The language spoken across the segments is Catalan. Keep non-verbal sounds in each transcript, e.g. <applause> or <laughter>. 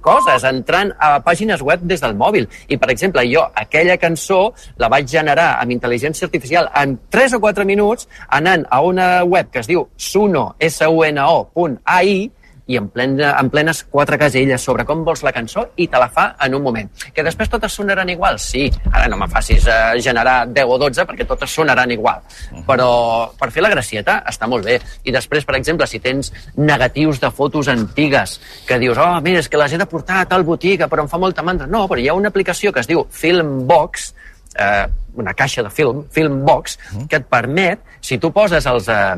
coses entrant a pàgines web des del mòbil. I, per exemple, jo aquella cançó la vaig generar amb intel·ligència artificial en 3 o 4 minuts anant a una web que es diu suno, s u n -O i en, plena, en plenes quatre caselles sobre com vols la cançó i te la fa en un moment. Que després totes sonaran igual? Sí. Ara no me facis uh, generar 10 o 12 perquè totes sonaran igual. Uh -huh. Però per fer la gracieta està molt bé. I després, per exemple, si tens negatius de fotos antigues que dius, oh, mira, és que les he de portar a tal botiga però em fa molta mandra. No, però hi ha una aplicació que es diu Filmbox, eh, una caixa de film, Filmbox, uh -huh. que et permet, si tu poses els, eh,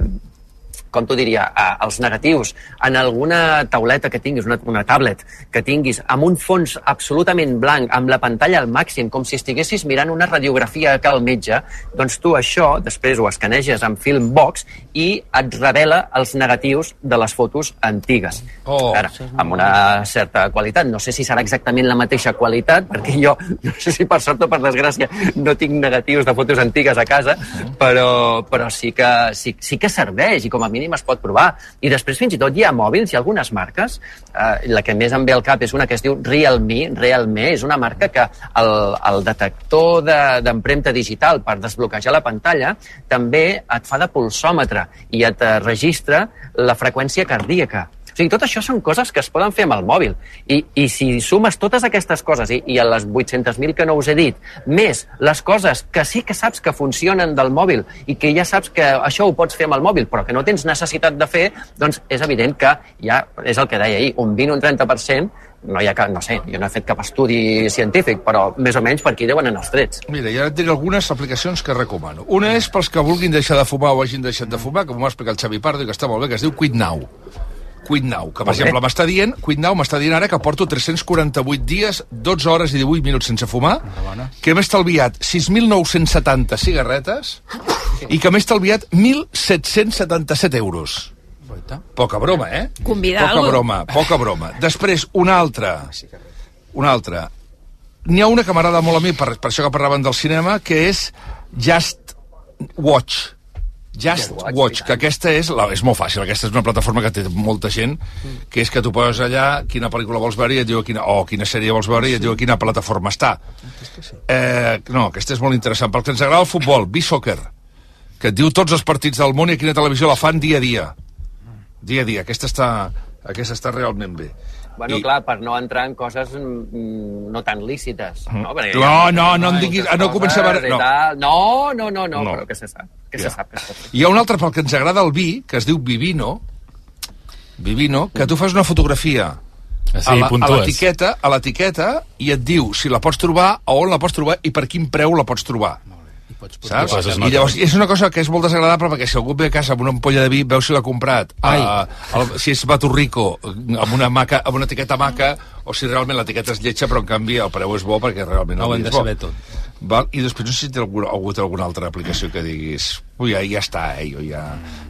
com t'ho diria, eh, els negatius en alguna tauleta que tinguis, una, una tablet que tinguis, amb un fons absolutament blanc, amb la pantalla al màxim, com si estiguessis mirant una radiografia que al metge, doncs tu això després ho escaneges amb Filmbox i et revela els negatius de les fotos antigues. Oh, Ara, amb una certa qualitat. No sé si serà exactament la mateixa qualitat, perquè jo, <laughs> no sé si per sort o per desgràcia, no tinc negatius de fotos antigues a casa, però, però sí, que, sí, sí que serveix i com a mínim mínim es pot provar. I després fins i tot hi ha mòbils, ha algunes marques, eh, la que més em ve al cap és una que es diu Realme, Realme és una marca que el, el detector d'empremta de, digital per desbloquejar la pantalla també et fa de pulsòmetre i et registra la freqüència cardíaca. O sigui, tot això són coses que es poden fer amb el mòbil. I, i si sumes totes aquestes coses i, i a les 800.000 que no us he dit, més les coses que sí que saps que funcionen del mòbil i que ja saps que això ho pots fer amb el mòbil, però que no tens necessitat de fer, doncs és evident que ja, és el que deia ahir, un 20 o un 30% no hi ha cap, no sé, jo no he fet cap estudi científic, però més o menys per aquí deuen anar els trets. Mira, ja et diré algunes aplicacions que recomano. Una és pels que vulguin deixar de fumar o hagin deixat de fumar, com m'ho va explicar el Xavi Pardo, que està molt bé, que es diu Quit Now. Quit Now, que per exemple m'està dient, Quit Now m'està dient ara que porto 348 dies, 12 hores i 18 minuts sense fumar, que m'he estalviat 6.970 cigarretes i que m'he estalviat 1.777 euros. Poca broma, eh? Convidar Poca broma, poca broma. Després, una altra. Una altra. N'hi ha una que m'agrada molt a mi, per, per això que parlaven del cinema, que és Just Watch Just Watch, Watch que aquesta és, la, és molt fàcil, aquesta és una plataforma que té molta gent, que és que tu poses allà quina pel·lícula vols veure i et diu quina, o quina sèrie vols veure i et diu quina plataforma està. Eh, no, aquesta és molt interessant. Pel que ens agrada el futbol, B-Soccer, que et diu tots els partits del món i a quina televisió la fan dia a dia. Dia a dia. Aquesta està, aquesta està realment bé. Bueno, I... clar, per no entrar en coses mm, no tan lícites. No, Perquè no, no, no em diguis... No comença a. No. no, no, no, no, no, però que se sap. Que ja. se sap que se sap. Hi ha un altre pel que ens agrada el vi, que es diu Vivino, Vivino, que tu fas una fotografia ah, sí, a l'etiqueta a l'etiqueta i et diu si la pots trobar, a on la pots trobar i per quin preu la pots trobar pots posar. Saps? I llavors, és una cosa que és molt desagradable perquè si algú ve a casa amb una ampolla de vi, veu si l'ha comprat. Ai. Uh, el, si és Baturrico, amb una, maca, amb una etiqueta maca, o si realment l'etiqueta és lletja, però en canvi el preu és bo perquè realment no, no ho hem de saber tot. Val? I després no sé si té algú, algú té alguna altra aplicació que diguis ui, ja, ja està, eh? jo ja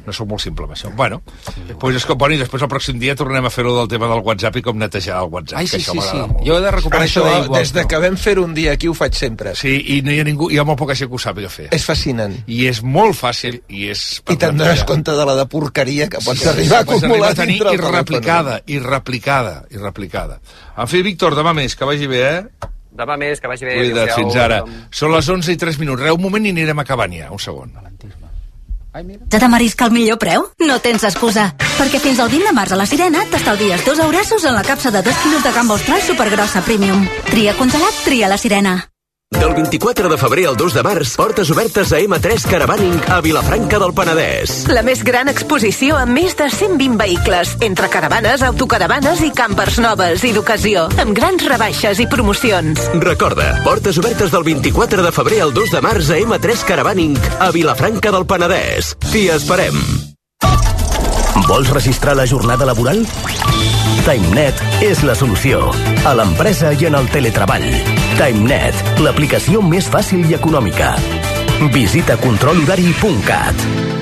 no sóc molt simple amb això. Bueno, sí, pues és com, bueno, i després el pròxim dia tornem a fer-ho del tema del WhatsApp i com netejar el WhatsApp, Ai, sí, que això sí, sí. molt. Jo he de recuperar això, això des de que vam fer un dia aquí ho faig sempre. Sí, i no hi ha ningú, hi ha molt poca gent que ho sàpiga fer. És fascinant. I és molt fàcil i és... I te'n dones compte de la de porqueria que pots sí, arribar a acumular a tenir i replicada, i replicada, i replicada. En fi, Víctor, demà més, que vagi bé, eh? Demà més, que vagi bé. Cuida't, fins ara. Són les 11 i 3 minuts. Re, un moment i anirem acabant ja, un segon. Ai, mira. Ja t'amarisca el millor preu? No tens excusa. Perquè fins al 20 de març a la Sirena t'estalvies dos eurassos en la capsa de 2 quilos de gamba austral supergrossa premium. Tria congelat, tria la Sirena. Del 24 de febrer al 2 de març, portes obertes a M3 Caravaning a Vilafranca del Penedès. La més gran exposició amb més de 120 vehicles, entre caravanes, autocaravanes i campers noves i d'ocasió, amb grans rebaixes i promocions. Recorda, portes obertes del 24 de febrer al 2 de març a M3 Caravaning a Vilafranca del Penedès. T'hi esperem. Vols registrar la jornada laboral? TimeNet és la solució. A l'empresa i en el teletreball. TimeNet, l'aplicació més fàcil i econòmica. Visita controlhorari.cat.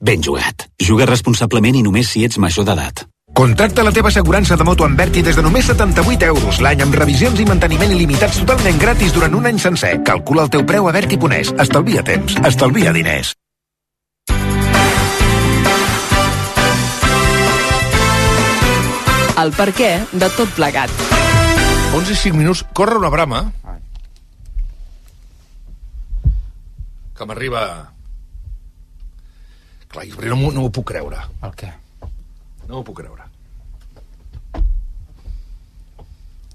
ben jugat. Juga responsablement i només si ets major d'edat. Contracta la teva assegurança de moto amb Berti des de només 78 euros l'any amb revisions i manteniment il·limitats totalment gratis durant un any sencer. Calcula el teu preu a Berti.es. Estalvia temps. Estalvia diners. El per què de tot plegat. 11 i 5 minuts. Corre una brama. Que m'arriba... Clar, jo no, m'ho- no m'ho puc creure. El què? No m'ho puc creure.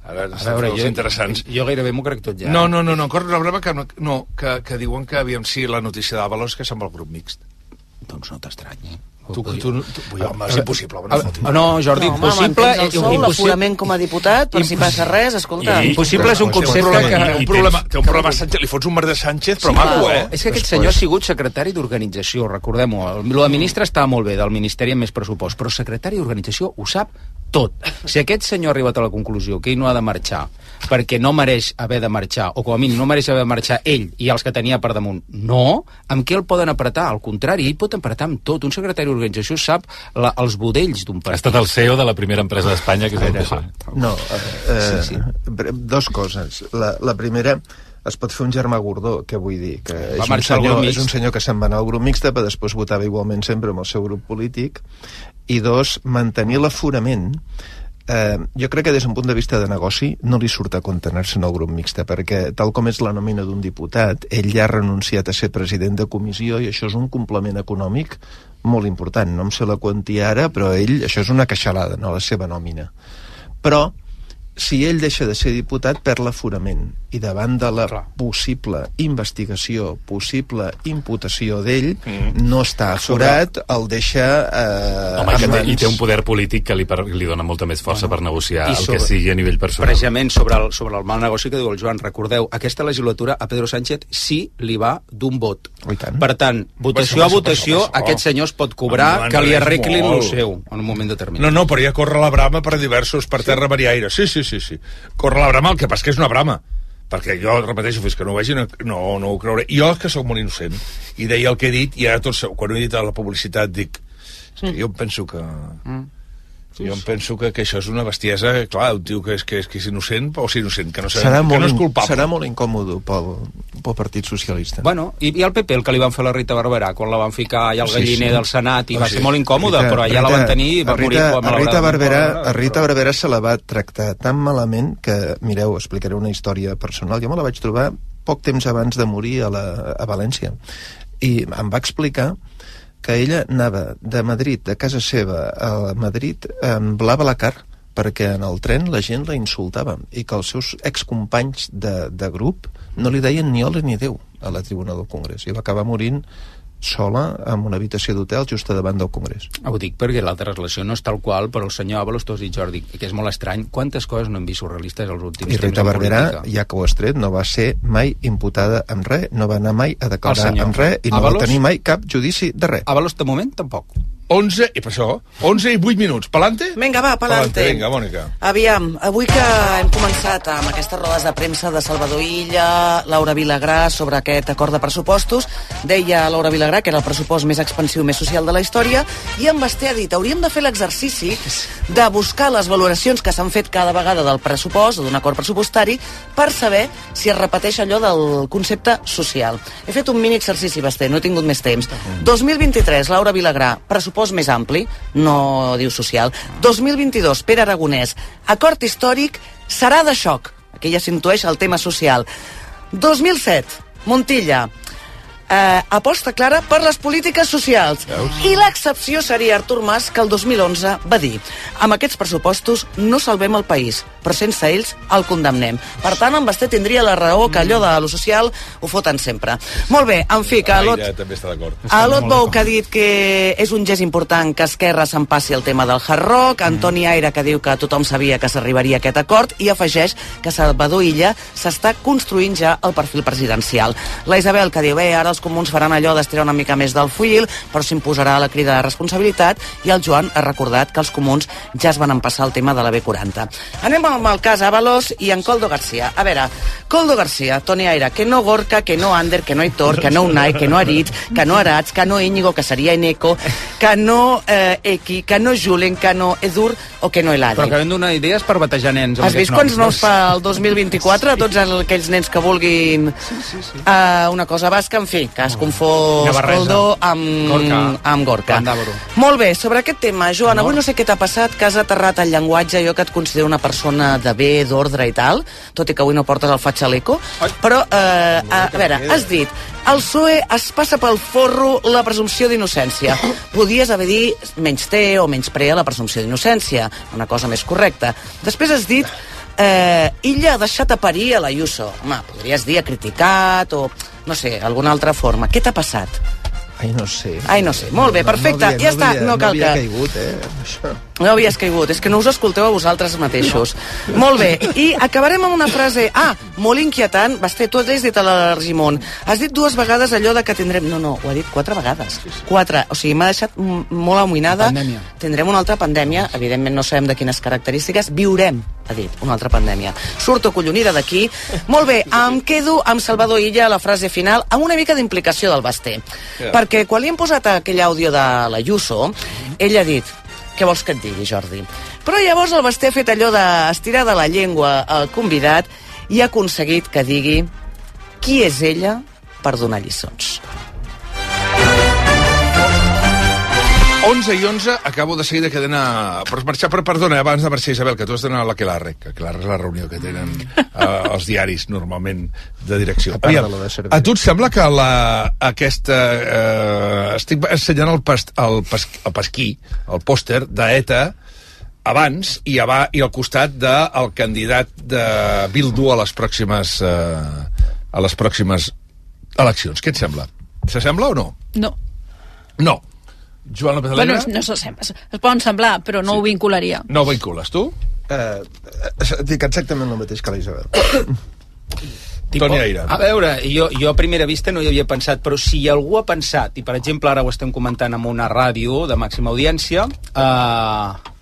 Ara A estan els jo, interessants. jo gairebé m'ho crec tot ja. No, no, no, no, corre una broma que, no, no, que, que diuen que aviam si la notícia d'Avalos que se'n va al grup mixt. Doncs no t'estranyi. Tu, tu, tu, tu, home, és impossible. Ah, ah, no, Jordi, No, home, impossible... mantens el impossible- l'aforament com a diputat, per si passa res, escolta. Impossible és un concepte que... té un problema, té un problema Sánchez, li fots un merder Sánchez, però Sí, maco, eh? És que aquest senyor ha sigut secretari d'organització, recordem-ho. El de ministre està molt bé, del Ministeri amb més pressupost, però secretari d'organització ho sap tot. Si aquest senyor ha arribat a la conclusió que ell no ha de marxar perquè no mereix haver de marxar, o com a mínim no mereix haver de marxar ell i els que tenia per damunt, no, amb què el poden apretar? Al contrari, ell pot apretar amb tot. Un secretari d'organització sap la, els budells d'un Ha partit. estat el CEO de la primera empresa d'Espanya, que és el PSOE. No, eh, Sí, sí. bre- dos coses. La, la primera, es pot fer un germà gordó, que vull dir, que Va és un, senyor, és un senyor que se'n va anar al grup mixta, però després votava igualment sempre amb el seu grup polític, i dos, mantenir l'aforament Eh, jo crec que des d'un punt de vista de negoci no li surt a compte anar-se'n al grup mixta perquè tal com és la nòmina d'un diputat ell ja ha renunciat a ser president de comissió i això és un complement econòmic molt important, no em sé la quantia ara però ell, això és una queixalada no la seva nòmina. Però si ell deixa de ser diputat perd l'aforament i davant de la Clar. possible investigació, possible imputació d'ell, mm. no està aforat, el deixa eh, Home, que en té, mans- i té un poder polític que li, per, li dona molta més força per negociar I el sobre- que sigui a nivell personal. Precisament sobre el, sobre el mal negoci que diu el Joan, recordeu, aquesta legislatura a Pedro Sánchez sí li va d'un vot. I tant. Per tant, votació a votació, això. aquest senyor es pot cobrar Endavant, que li arreglin el seu en un moment determinat. No, no, però ja corre la brama per diversos, per terra, mar i aire. Sí, sí, sí, sí. Corre la brama, el que passa que és una brama. Perquè jo, repeteixo, fins que no ho vegi, no, no, no ho creuré. Jo, que sóc molt innocent, i deia el que he dit, i ara tot, quan ho he dit a la publicitat, dic, és que jo em penso que... Mm. Jo em penso que, que això és una bestiesa, clar, un tio que és, que és, que és innocent, o sigui, innocent, que no, sé, serà, que molt, no és culpable. serà molt incòmode pel, pel Partit Socialista. Bueno, i, i el PP, el que li van fer a la Rita Barberà, quan la van ficar allà al Sí, galliner sí. del Senat, i Ah, va sí. ser molt incòmode, Rita- però allà la Rita- van tenir i va a Rita, morir a Rita. Barberà, a Rita Barberà se la va tractar tan malament que, mireu, explicaré una història personal. Jo me la vaig trobar poc temps abans de morir a, la, a València. I em va explicar que ella anava de Madrid, de casa seva a Madrid, amb BlaBlaCar, perquè en el tren la gent la insultava i que els seus excompanys de, de grup no li deien ni hola ni Déu a la tribuna del Congrés. I va acabar morint sola en una habitació d'hotel just a davant del Congrés. Ho dic perquè l'altra relació no és tal qual, però el senyor Avalos, has dit, Jordi, que és molt estrany. Quantes coses no hem vist surrealistes als últims I temps Rita en Barberà, ja que ho has tret, no va ser mai imputada amb res, no va anar mai a declarar amb res i no Avalos? va tenir mai cap judici de res. Avalos, de moment, tampoc. 11, i per això, 11 i 8 minuts. Pelante? Vinga, va, pelante. Vinga, Mònica. Aviam, avui que hem començat amb aquestes rodes de premsa de Salvador Illa, Laura Vilagrà, sobre aquest acord de pressupostos, deia Laura Vilagrà que era el pressupost més expansiu més social de la història, i en Basté ha dit, hauríem de fer l'exercici de buscar les valoracions que s'han fet cada vegada del pressupost o d'un acord pressupostari per saber si es repeteix allò del concepte social. He fet un mini exercici, Basté, no he tingut més temps. 2023, Laura Vilagrà, pressupost més ampli, no diu social. 2022, Pere Aragonès, acord històric serà de xoc. Aquí ja s'intueix el tema social. 2007, Montilla, eh, aposta clara per les polítiques socials. I l'excepció seria Artur Mas, que el 2011 va dir amb aquests pressupostos no salvem el país, però sense ells el condemnem. Per tant, en Basté tindria la raó que allò de lo social ho foten sempre. Molt bé, en fi, que a Lot, també està d'acord. a Lot Bou, que ha dit que és un gest important que Esquerra s'empassi el tema del hard rock, Antoni Aire, que diu que tothom sabia que s'arribaria a aquest acord, i afegeix que Salvador Illa s'està construint ja el perfil presidencial. La Isabel, que diu, bé, ara els comuns faran allò d'estirar una mica més del fuil, però s'imposarà la crida de responsabilitat, i el Joan ha recordat que els comuns ja es van empassar el tema de la B40. Anem amb el cas Avalos i en Coldo Garcia. A veure, Coldo Garcia, Toni Aire, que no Gorka, que no Ander, que no Hitor, que no Unai, que no Aritz, que no Arats, que no Íñigo, que seria Eneco, que no eh, Eki, que no Julen, que no Edur o que no Eladi. Però acabem donar idees per batejar nens. Has vist quants noms no? fa el 2024 a tots aquells nens que vulguin uh, una cosa basca, en fi, que es confós. Coldo amb Gorka. amb Gorka. Molt bé, sobre aquest tema, Joan, avui no sé què t'ha passat, que has aterrat el llenguatge, jo que et considero una persona de bé, d'ordre i tal, tot i que avui no portes el fatxaleco, però, eh, a, a veure, has dit el PSOE es passa pel forro la presumpció d'innocència. <coughs> Podies haver dit menys té o menys prea la presumpció d'innocència, una cosa més correcta. Després has dit eh, Illa ha deixat a parir a l'Ayuso. Home, podries dir ha criticat o, no sé, alguna altra forma. Què t'ha passat? Ai, no sé. Ai, no sé. Molt bé, perfecte. No, no havia, ja està, havia, no cal havia que... caigut, eh, això. No havies caigut, és que no us escolteu a vosaltres mateixos. No. Molt bé, i acabarem amb una frase... Ah, molt inquietant. Basté, tu has dit a l'Argimon. Has dit dues vegades allò de que tindrem... No, no, ho ha dit quatre vegades. Quatre. O sigui, m'ha deixat molt amoïnada. Pandèmia. Tindrem una altra pandèmia, evidentment no sabem de quines característiques. Viurem, ha dit, una altra pandèmia. Surto collonida d'aquí. Molt bé, em quedo amb Salvador Illa a la frase final, amb una mica d'implicació del Basté. Ja. Perquè quan li hem posat aquell àudio de l'Ayuso, ell ha dit què vols que et digui, Jordi? Però llavors el Basté ha fet allò d'estirar de la llengua al convidat i ha aconseguit que digui qui és ella per donar lliçons. 11 i 11, acabo de seguir de cadena... Per marxar, però perdona, abans de marxar, Isabel, que tu has d'anar a la Quelarre, que Quelarre és la reunió que tenen <laughs> eh, els diaris, normalment, de direcció. A part de la de a tu et sembla que la, aquesta... Eh, estic assenyalant el, pas, el, pas, el pasquí, el pòster d'ETA, abans i, aba, i al costat del de, candidat de Bildu a les pròximes eh, a les pròximes eleccions. Què et sembla? S'assembla o no? No. No. Joan López Bueno, Alegre? no s'assembla. Es poden semblar, però no ho vincularia. No ho vincules, tu? Eh, eh, dic exactament el mateix que la Isabel. <coughs> Toni Aire. A veure, jo, jo a primera vista no hi havia pensat, però si algú ha pensat, i per exemple ara ho estem comentant amb una ràdio de màxima audiència, eh,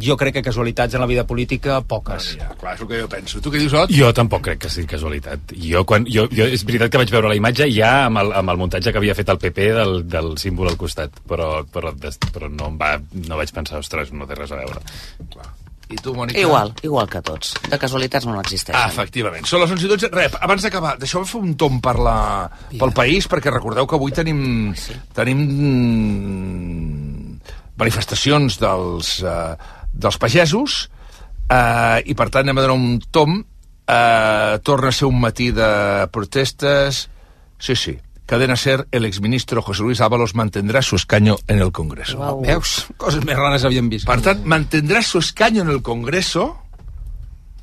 jo crec que casualitats en la vida política, poques. Ja, clar, és el que jo penso. Tu què dius, Ot? Jo tampoc crec que sigui casualitat. Jo, quan, jo, jo, és veritat que vaig veure la imatge ja amb el, amb el muntatge que havia fet el PP del, del símbol al costat, però, però, però no, em va, no vaig pensar, ostres, no té res a veure. I tu, Mònica? Igual, igual que tots. De casualitats no Ah, n'existeixen. efectivament. Són les 11 i 12. Rep, abans d'acabar, deixeu-me fer un tom per la, pel país, perquè recordeu que avui tenim, tenim mm, manifestacions dels, eh, dels pagesos, eh, i per tant anem a donar un tom. Eh, torna a ser un matí de protestes. Sí, sí. Cadena Ser, el exministro José Luis Ábalos mantendrá su escaño en el Congreso. Wow. Veus? Coses més rares havíem vist. Per tant, mantendrà su escaño en el Congreso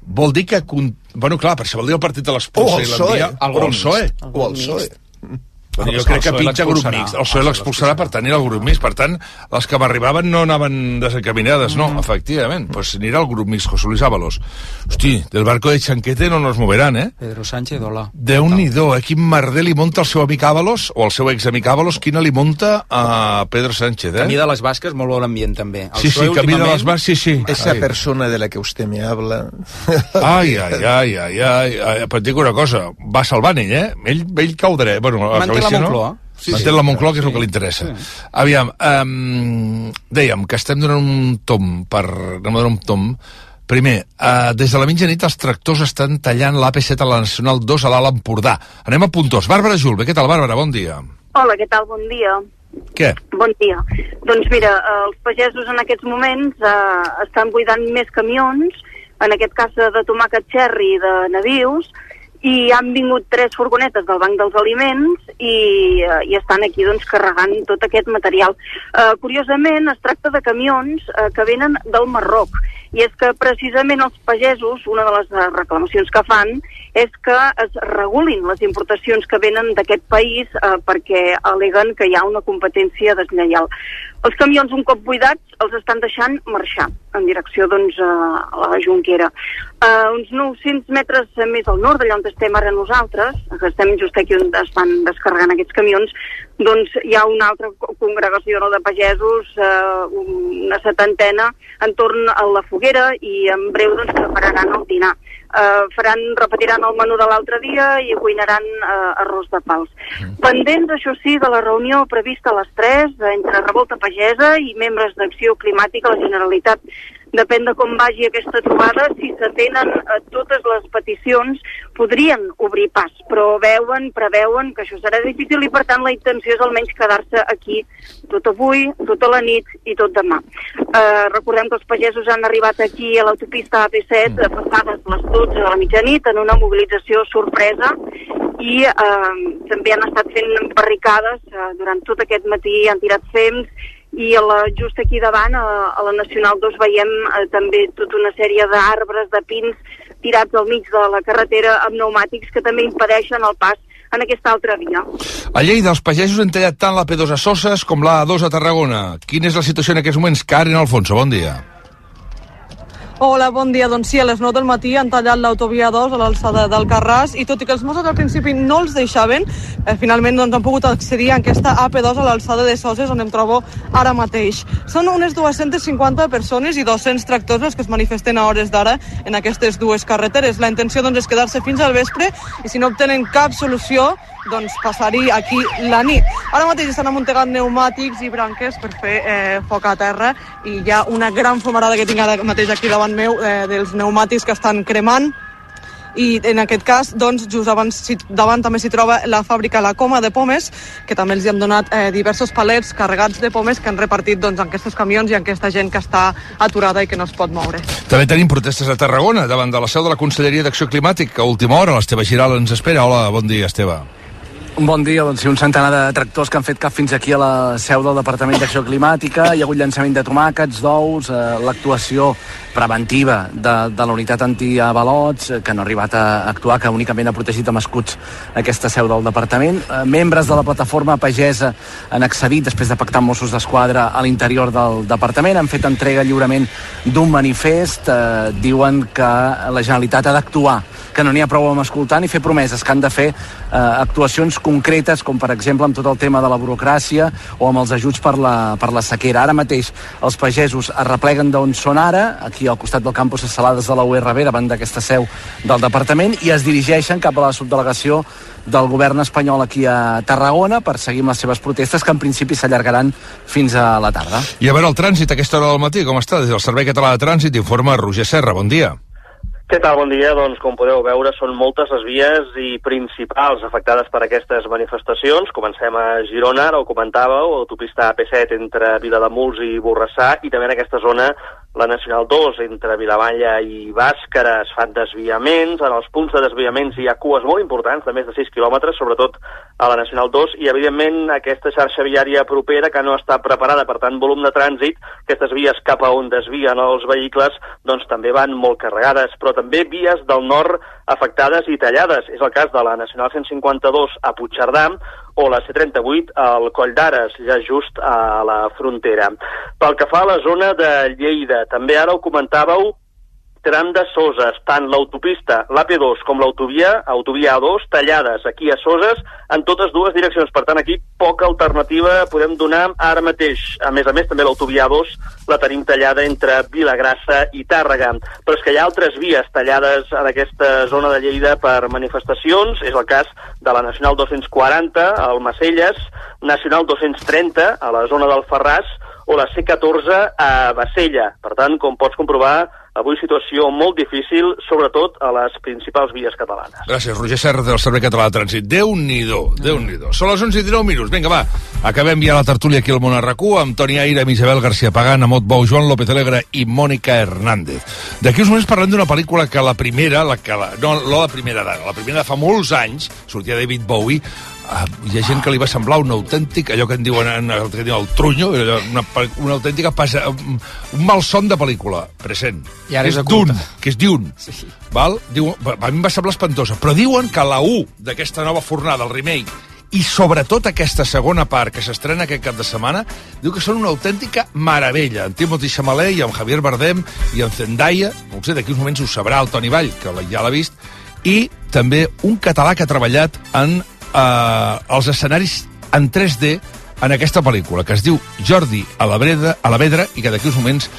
vol dir que... con- Bueno, clar, per això vol dir el partit de el i l'envia... O el PSOE. O el PSOE. Bueno, jo crec que pitja grup mixt. El PSOE l'expulsarà per tenir el grup mixt. Per tant, les que m'arribaven no anaven desencaminades, no, Mm. efectivament. Pues anirà el grup mixt, José Luis Ábalos. Hosti, del barco de Chanquete no nos moveran, eh? Pedro Sánchez, hola. Déu-n'hi-do, eh? Quin merder li munta el seu amic Ábalos, o el seu examic Ábalos, quina li munta a Pedro Sánchez, eh? Camí de les Basques, molt bon ambient, també. El Sí, sí, camí de les Basques, sí, sí. Esa Ai. persona de la que usted me habla... Ai, ai, ai, ai, ai, ai. Però et dic una cosa, va salvant ell, eh? Ell, ell cau dret. Bueno, a Manté la Galícia, Moncloa. No? Sí, Manté la Moncloa, que és el que li interessa. Aviam, um, dèiem que estem donant un tom per... Anem a donar un tom. Primer, uh, des de la mitjanit els tractors estan tallant l'AP7 a la Nacional 2 a l'Alt Empordà. Anem a Puntós. Bàrbara Julve, què tal, Bàrbara? Bon dia. Hola, què tal? Bon dia. Què? Bon dia. Doncs mira, eh, els pagesos en aquests moments eh, estan buidant més camions, en aquest cas de tomàquet cherry de navius, i han vingut tres furgonetes del Banc dels Aliments i, eh, i estan aquí doncs, carregant tot aquest material. Eh, curiosament, es tracta de camions eh, que venen del Marroc i és que precisament els pagesos, una de les eh, reclamacions que fan és que es regulin les importacions que venen d'aquest país eh, perquè aleguen que hi ha una competència deslleial. Els camions, un cop buidats, els estan deixant marxar en direcció doncs, a la Junquera. Uh, uns 900 metres més al nord d'allà on estem ara nosaltres, que estem just aquí on estan descarregant aquests camions, doncs hi ha una altra congregació no, de pagesos, uh, una setantena, entorn a la foguera i en breu doncs, prepararan el dinar eh, faran, repetiran el menú de l'altre dia i cuinaran eh, arròs de pals. Mm. Pendents, això sí, de la reunió prevista a les 3 entre Revolta Pagesa i membres d'Acció Climàtica a la Generalitat depèn de com vagi aquesta trobada, si s'atenen a totes les peticions, podrien obrir pas, però veuen, preveuen que això serà difícil i per tant la intenció és almenys quedar-se aquí tot avui, tota la nit i tot demà. Eh, recordem que els pagesos han arribat aquí a l'autopista AP7 mm. passades les 12 de la mitjanit en una mobilització sorpresa i eh, també han estat fent barricades eh, durant tot aquest matí, han tirat fems i a la, just aquí davant, a, a la Nacional 2, veiem eh, també tota una sèrie d'arbres, de pins tirats al mig de la carretera amb pneumàtics que també impedeixen el pas en aquesta altra via. A Lleida, els pagesos han tallat tant la P2 a Soses com la A2 a Tarragona. Quina és la situació en aquests moments? Karen Alfonso, bon dia. Hola, bon dia. Doncs sí, a les 9 del matí han tallat l'autovia 2 a l'alçada del Carràs i tot i que els Mossos al principi no els deixaven, eh, finalment doncs, han pogut accedir a aquesta AP2 a l'alçada de Soses on em trobo ara mateix. Són unes 250 persones i 200 tractors els que es manifesten a hores d'ara en aquestes dues carreteres. La intenció doncs, és quedar-se fins al vespre i si no obtenen cap solució doncs passar-hi aquí la nit. Ara mateix estan amuntegant pneumàtics i branques per fer eh, foc a terra i hi ha una gran fumarada que tinc ara mateix aquí davant meu eh, dels pneumàtics que estan cremant i en aquest cas, doncs, just abans, davant també s'hi troba la fàbrica La Coma de Pomes, que també els hi han donat eh, diversos palets carregats de pomes que han repartit doncs, en aquests camions i en aquesta gent que està aturada i que no es pot moure. També tenim protestes a Tarragona, davant de la seu de la Conselleria d'Acció Climàtica. A última hora, l'Esteve Giral ens espera. Hola, bon dia, Esteve. Un bon dia, doncs un centenar de tractors que han fet cap fins aquí a la seu del Departament d'Acció Climàtica. Hi ha hagut llançament de tomàquets, d'ous, eh, l'actuació preventiva de, de la unitat antiavalots, eh, que no ha arribat a actuar, que únicament ha protegit amb escuts aquesta seu del departament. Eh, membres de la plataforma pagesa han accedit, després de pactar Mossos d'Esquadra, a l'interior del departament. Han fet entrega lliurement d'un manifest. Eh, diuen que la Generalitat ha d'actuar que no n'hi ha prou amb escoltar ni fer promeses, que han de fer eh, actuacions concretes, com per exemple amb tot el tema de la burocràcia o amb els ajuts per la, per la sequera. Ara mateix els pagesos es repleguen d'on són ara, aquí al costat del campus de Salades de la URB, davant d'aquesta seu del departament, i es dirigeixen cap a la subdelegació del govern espanyol aquí a Tarragona per seguir amb les seves protestes que en principi s'allargaran fins a la tarda. I a veure el trànsit a aquesta hora del matí, com està? Des del Servei Català de Trànsit informa Roger Serra, bon dia. Què tal? Bon dia. Doncs, com podeu veure, són moltes les vies i principals afectades per aquestes manifestacions. Comencem a Girona, ara ho comentàveu, autopista AP7 entre Vilademuls i Borrassà, i també en aquesta zona la Nacional 2 entre Vilamalla i Bàscara es fan desviaments, en els punts de desviaments hi ha cues molt importants, de més de 6 quilòmetres, sobretot a la Nacional 2, i evidentment aquesta xarxa viària propera que no està preparada per tant volum de trànsit, aquestes vies cap a on desvien els vehicles, doncs també van molt carregades, però també vies del nord afectades i tallades. És el cas de la Nacional 152 a Puigcerdà, o la C38 al Coll d'Ares, ja just a la frontera. Pel que fa a la zona de Lleida, també ara ho comentàveu, tram de Soses, tant l'autopista, l'AP2 com l'autovia, autovia A2, tallades aquí a Soses en totes dues direccions. Per tant, aquí poca alternativa podem donar ara mateix. A més a més, també l'autovia A2 la tenim tallada entre Vilagrassa i Tàrrega. Però és que hi ha altres vies tallades en aquesta zona de Lleida per manifestacions. És el cas de la Nacional 240 al Macelles, Nacional 230 a la zona del Ferràs o la C14 a Bassella. Per tant, com pots comprovar, Avui situació molt difícil, sobretot a les principals vies catalanes. Gràcies, Roger Serra, del Servei Català de Trànsit. Déu-n'hi-do, déu-n'hi-do. Són les 11 i 19 minuts. Vinga, va, acabem ja la tertúlia aquí al Món RQ amb Toni Aire, amb Isabel García Pagán, Amot Bou, Joan López Alegre i Mònica Hernández. D'aquí uns moments parlem d'una pel·lícula que la primera, la que la, no, no la primera d'ara, la primera de fa molts anys, sortia David Bowie, hi ha gent que li va semblar un autèntic, allò que en diuen, en, el, que diuen el trunyo, allò, una, una autèntica passa, un, un malson de pel·lícula, present. I ara és oculta. que és Dune. Sí. Val? Diu, a mi em va semblar espantosa, però diuen que la 1 d'aquesta nova fornada, el remake, i sobretot aquesta segona part que s'estrena aquest cap de setmana, diu que són una autèntica meravella. En Timothy Chalamet i amb Javier Bardem i en Zendaya, no ho sé, d'aquí uns moments ho sabrà el Toni Vall, que ja l'ha vist, i també un català que ha treballat en eh, els escenaris en 3D en aquesta pel·lícula, que es diu Jordi a la, Breda, a la Vedra i que d'aquí uns moments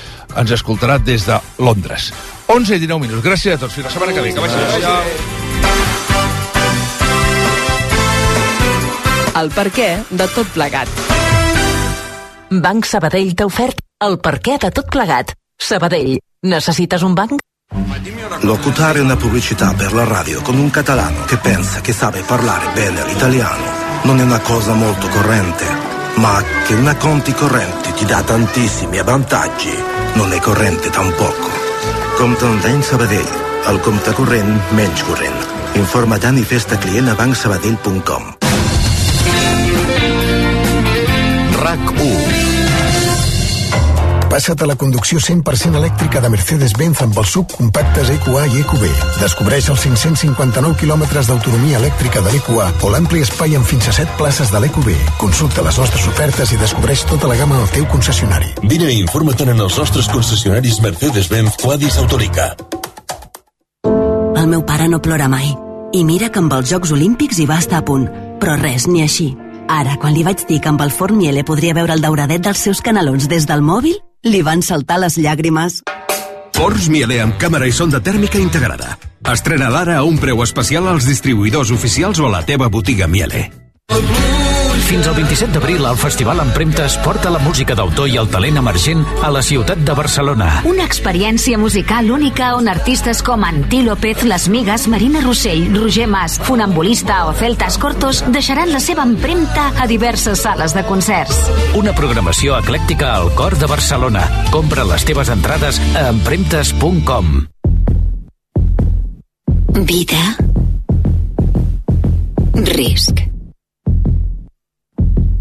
ens escoltarà des de Londres. 11 i 19 minuts. Gràcies a tots. Fins la setmana que ve. Que vagi bé. El per què de tot plegat. Banc Sabadell t'ha ofert el per què de tot plegat. Sabadell, necessites un banc? Locutare una pubblicità per la radio con un catalano che pensa che sabe parlare bene l'italiano non è una cosa molto corrente, ma che una conti corrente ti dà tantissimi vantaggi non è corrente tampoco. Compte d'any Sabadell, el compte corrent menys corrent. Informa Dani Festa client a bancsabadell.com. RAC 1 Passa't a la conducció 100% elèctrica de Mercedes-Benz amb els subcompactes EQA i EQB. Descobreix els 559 quilòmetres d'autonomia elèctrica de l'EQA o l'ampli espai amb fins a 7 places de l'EQB. Consulta les nostres ofertes i descobreix tota la gamma al teu concessionari. Vine i informa't en els nostres concessionaris Mercedes-Benz Quadis Autorica. El meu pare no plora mai. I mira que amb els Jocs Olímpics hi va estar a punt. Però res, ni així. Ara, quan li vaig dir que amb el forn Miele podria veure el dauradet dels seus canelons des del mòbil, li van saltar les llàgrimes. Forns Miele amb càmera i sonda tèrmica integrada. Estrena l'ara a un preu especial als distribuïdors oficials o a la teva botiga Miele. Fins al 27 d'abril, el Festival Empremtes porta la música d'autor i el talent emergent a la ciutat de Barcelona. Una experiència musical única on artistes com Antí López, Les Migues, Marina Rossell, Roger Mas, Funambulista o Celtas Cortos deixaran la seva empremta a diverses sales de concerts. Una programació eclèctica al cor de Barcelona. Compra les teves entrades a empremtes.com. Vida. Risc.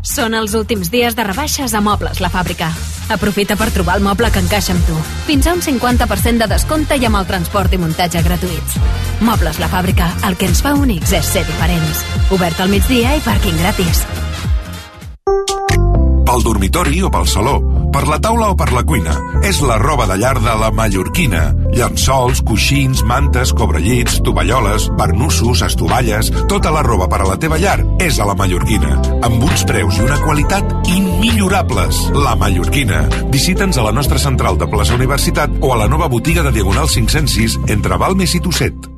Són els últims dies de rebaixes a Mobles La Fàbrica. Aprofita per trobar el moble que encaixa amb tu. Fins a un 50% de descompte i amb el transport i muntatge gratuïts. Mobles La Fàbrica, el que ens fa únics és ser diferents. Obert al migdia i pàrquing gratis. Pel dormitori o pel saló, per la taula o per la cuina. És la roba de llar de la Mallorquina. Llençols, coixins, mantes, cobrellits, tovalloles, barnussos, estovalles... Tota la roba per a la teva llar és a la Mallorquina. Amb uns preus i una qualitat immillorables. La Mallorquina. Visita'ns a la nostra central de plaça Universitat o a la nova botiga de Diagonal 506 entre Balmes i Tosset.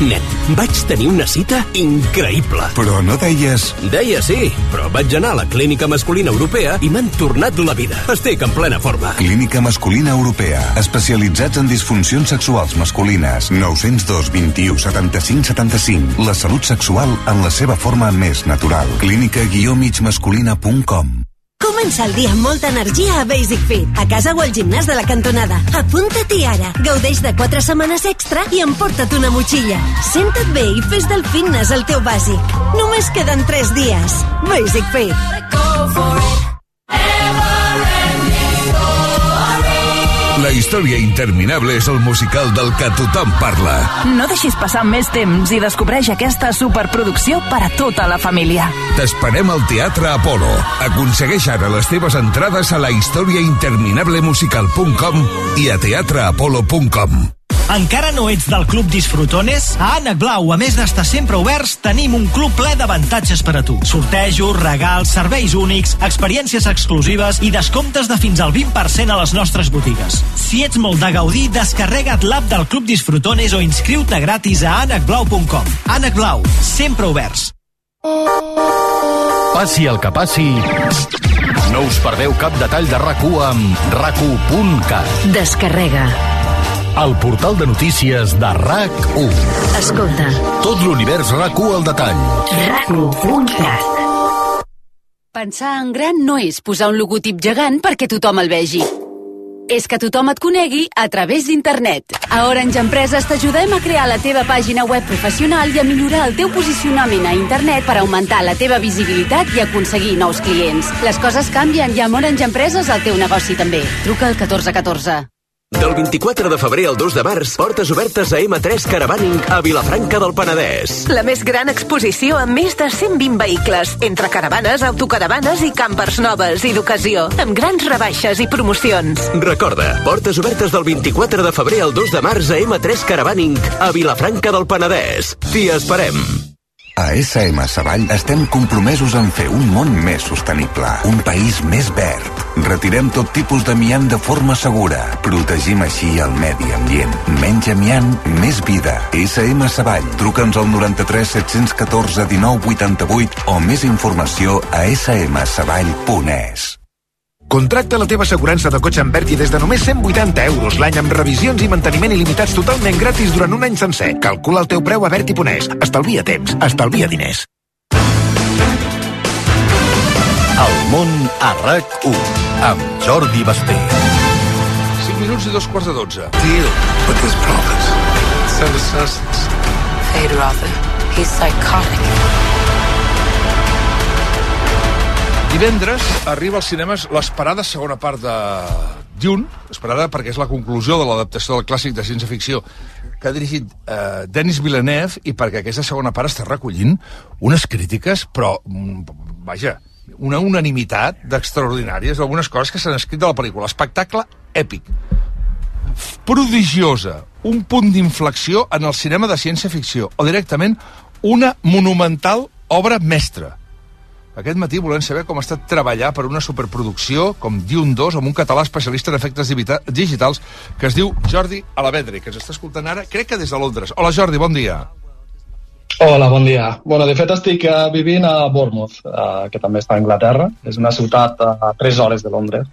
Nen, vaig tenir una cita increïble. Però no deies... Deia sí, però vaig anar a la Clínica Masculina Europea i m'han tornat la vida. Estic en plena forma. Clínica Masculina Europea. Especialitzats en disfuncions sexuals masculines. 902 21 75 75. La salut sexual en la seva forma més natural. Clínica-migmasculina.com Comença el dia amb molta energia a Basic Fit, a casa o al gimnàs de la cantonada. Apunta-t'hi ara. Gaudeix de 4 setmanes extra i emporta't una motxilla. Senta't bé i fes del fitness el teu bàsic. Només queden 3 dies. Basic Fit. La història interminable és el musical del que tothom parla. No deixis passar més temps i descobreix aquesta superproducció per a tota la família. T'esperem al Teatre Apolo. Aconsegueix ara les teves entrades a la historiainterminablemusical.com i a teatreapolo.com. Encara no ets del Club Disfrutones? A Ànec Blau, a més d'estar sempre oberts, tenim un club ple d'avantatges per a tu. Sortejos, regals, serveis únics, experiències exclusives i descomptes de fins al 20% a les nostres botigues. Si ets molt de gaudir, descarrega't l'app del Club Disfrutones o inscriu-te gratis a anacblau.com. Ànec Blau, sempre oberts. Passi el que passi, no us perdeu cap detall de RAC1 amb rac1.cat. Descarrega. El portal de notícies de RAC1. Escolta. Tot l'univers RAC1 al detall. RAC1.cat. Pensar en gran no és posar un logotip gegant perquè tothom el vegi. És que tothom et conegui a través d'internet. A Orange Empreses t'ajudem a crear la teva pàgina web professional i a millorar el teu posicionament a internet per augmentar la teva visibilitat i aconseguir nous clients. Les coses canvien i amb Orange Empreses el teu negoci també. Truca al 1414. Del 24 de febrer al 2 de març, portes obertes a M3 Caravaning a Vilafranca del Penedès. La més gran exposició amb més de 120 vehicles, entre caravanes, autocaravanes i campers noves i d'ocasió, amb grans rebaixes i promocions. Recorda, portes obertes del 24 de febrer al 2 de març a M3 Caravaning a Vilafranca del Penedès. T'hi esperem. A SM Savall estem compromesos en fer un món més sostenible, un país més verd. Retirem tot tipus d'amiant de forma segura. Protegim així el medi ambient. Menys amiant, més vida. SM Savall. Truca'ns al 93 714 19 88 o més informació a smsavall.es. Contracta la teva assegurança de cotxe amb Berti des de només 180 euros l'any amb revisions i manteniment il·limitats totalment gratis durant un any sencer. Calcula el teu preu a Berti.es. Estalvia temps, estalvia diners. El món a RAC1 amb Jordi Basté. 5 minuts i dos quarts de 12. Deal with this promise. Send assassins. Fade Rother. He's psychotic. Divendres arriba als cinemes l'esperada segona part de Dune, esperada perquè és la conclusió de l'adaptació del clàssic de ciència-ficció que ha dirigit eh, Denis Villeneuve i perquè aquesta segona part està recollint unes crítiques, però, mm, vaja, una unanimitat d'extraordinàries d'algunes coses que s'han escrit de la pel·lícula. Espectacle èpic, prodigiosa, un punt d'inflexió en el cinema de ciència-ficció, o directament una monumental obra mestra. Aquest matí volem saber com ha estat treballar per una superproducció com Dune 2 amb un català especialista en efectes digitals que es diu Jordi Alavedre, que ens està escoltant ara, crec que des de Londres. Hola Jordi, bon dia. Hola, bon dia. Bueno, de fet estic uh, vivint a Bournemouth, uh, que també està a Anglaterra. És una ciutat a 3 hores de Londres.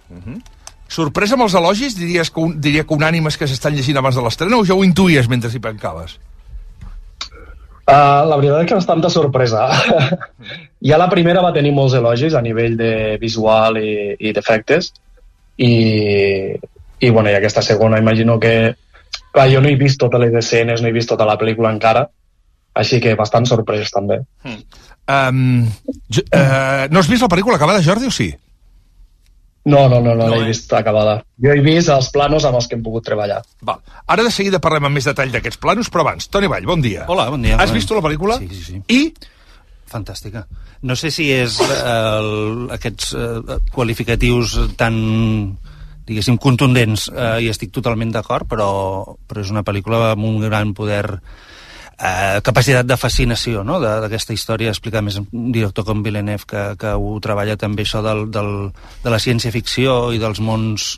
Sorpresa amb els elogis, diries que un, diria que unànimes que s'estan llegint abans de l'estrena o ja ho intuïes mentre hi pencaves? Uh, la veritat és que bastanta sorpresa. <laughs> ja la primera va tenir molts elogis a nivell de visual i, i d'efectes i, i, bueno, i aquesta segona imagino que clar, jo no he vist totes les escenes, no he vist tota la pel·lícula encara així que bastant sorprès també. Um, jo, uh, no has vist la pel·lícula acabada, Jordi, o sí? No, no, no, no, no eh? l'he vist acabada. Jo he vist els planos amb els que hem pogut treballar. Val. Ara de seguida parlem amb més detall d'aquests planos, però abans, Toni Vall, bon dia. Hola, bon dia. Has Bon- vist la pel·lícula? Sí, sí, sí. I? Fantàstica. No sé si és el, aquests eh, qualificatius tan diguéssim, contundents eh, i estic totalment d'acord, però, però és una pel·lícula amb un gran poder eh, capacitat de fascinació no? D'aquesta història, explicar més un director com Villeneuve que, que ho treballa també això del, del, de la ciència-ficció i dels mons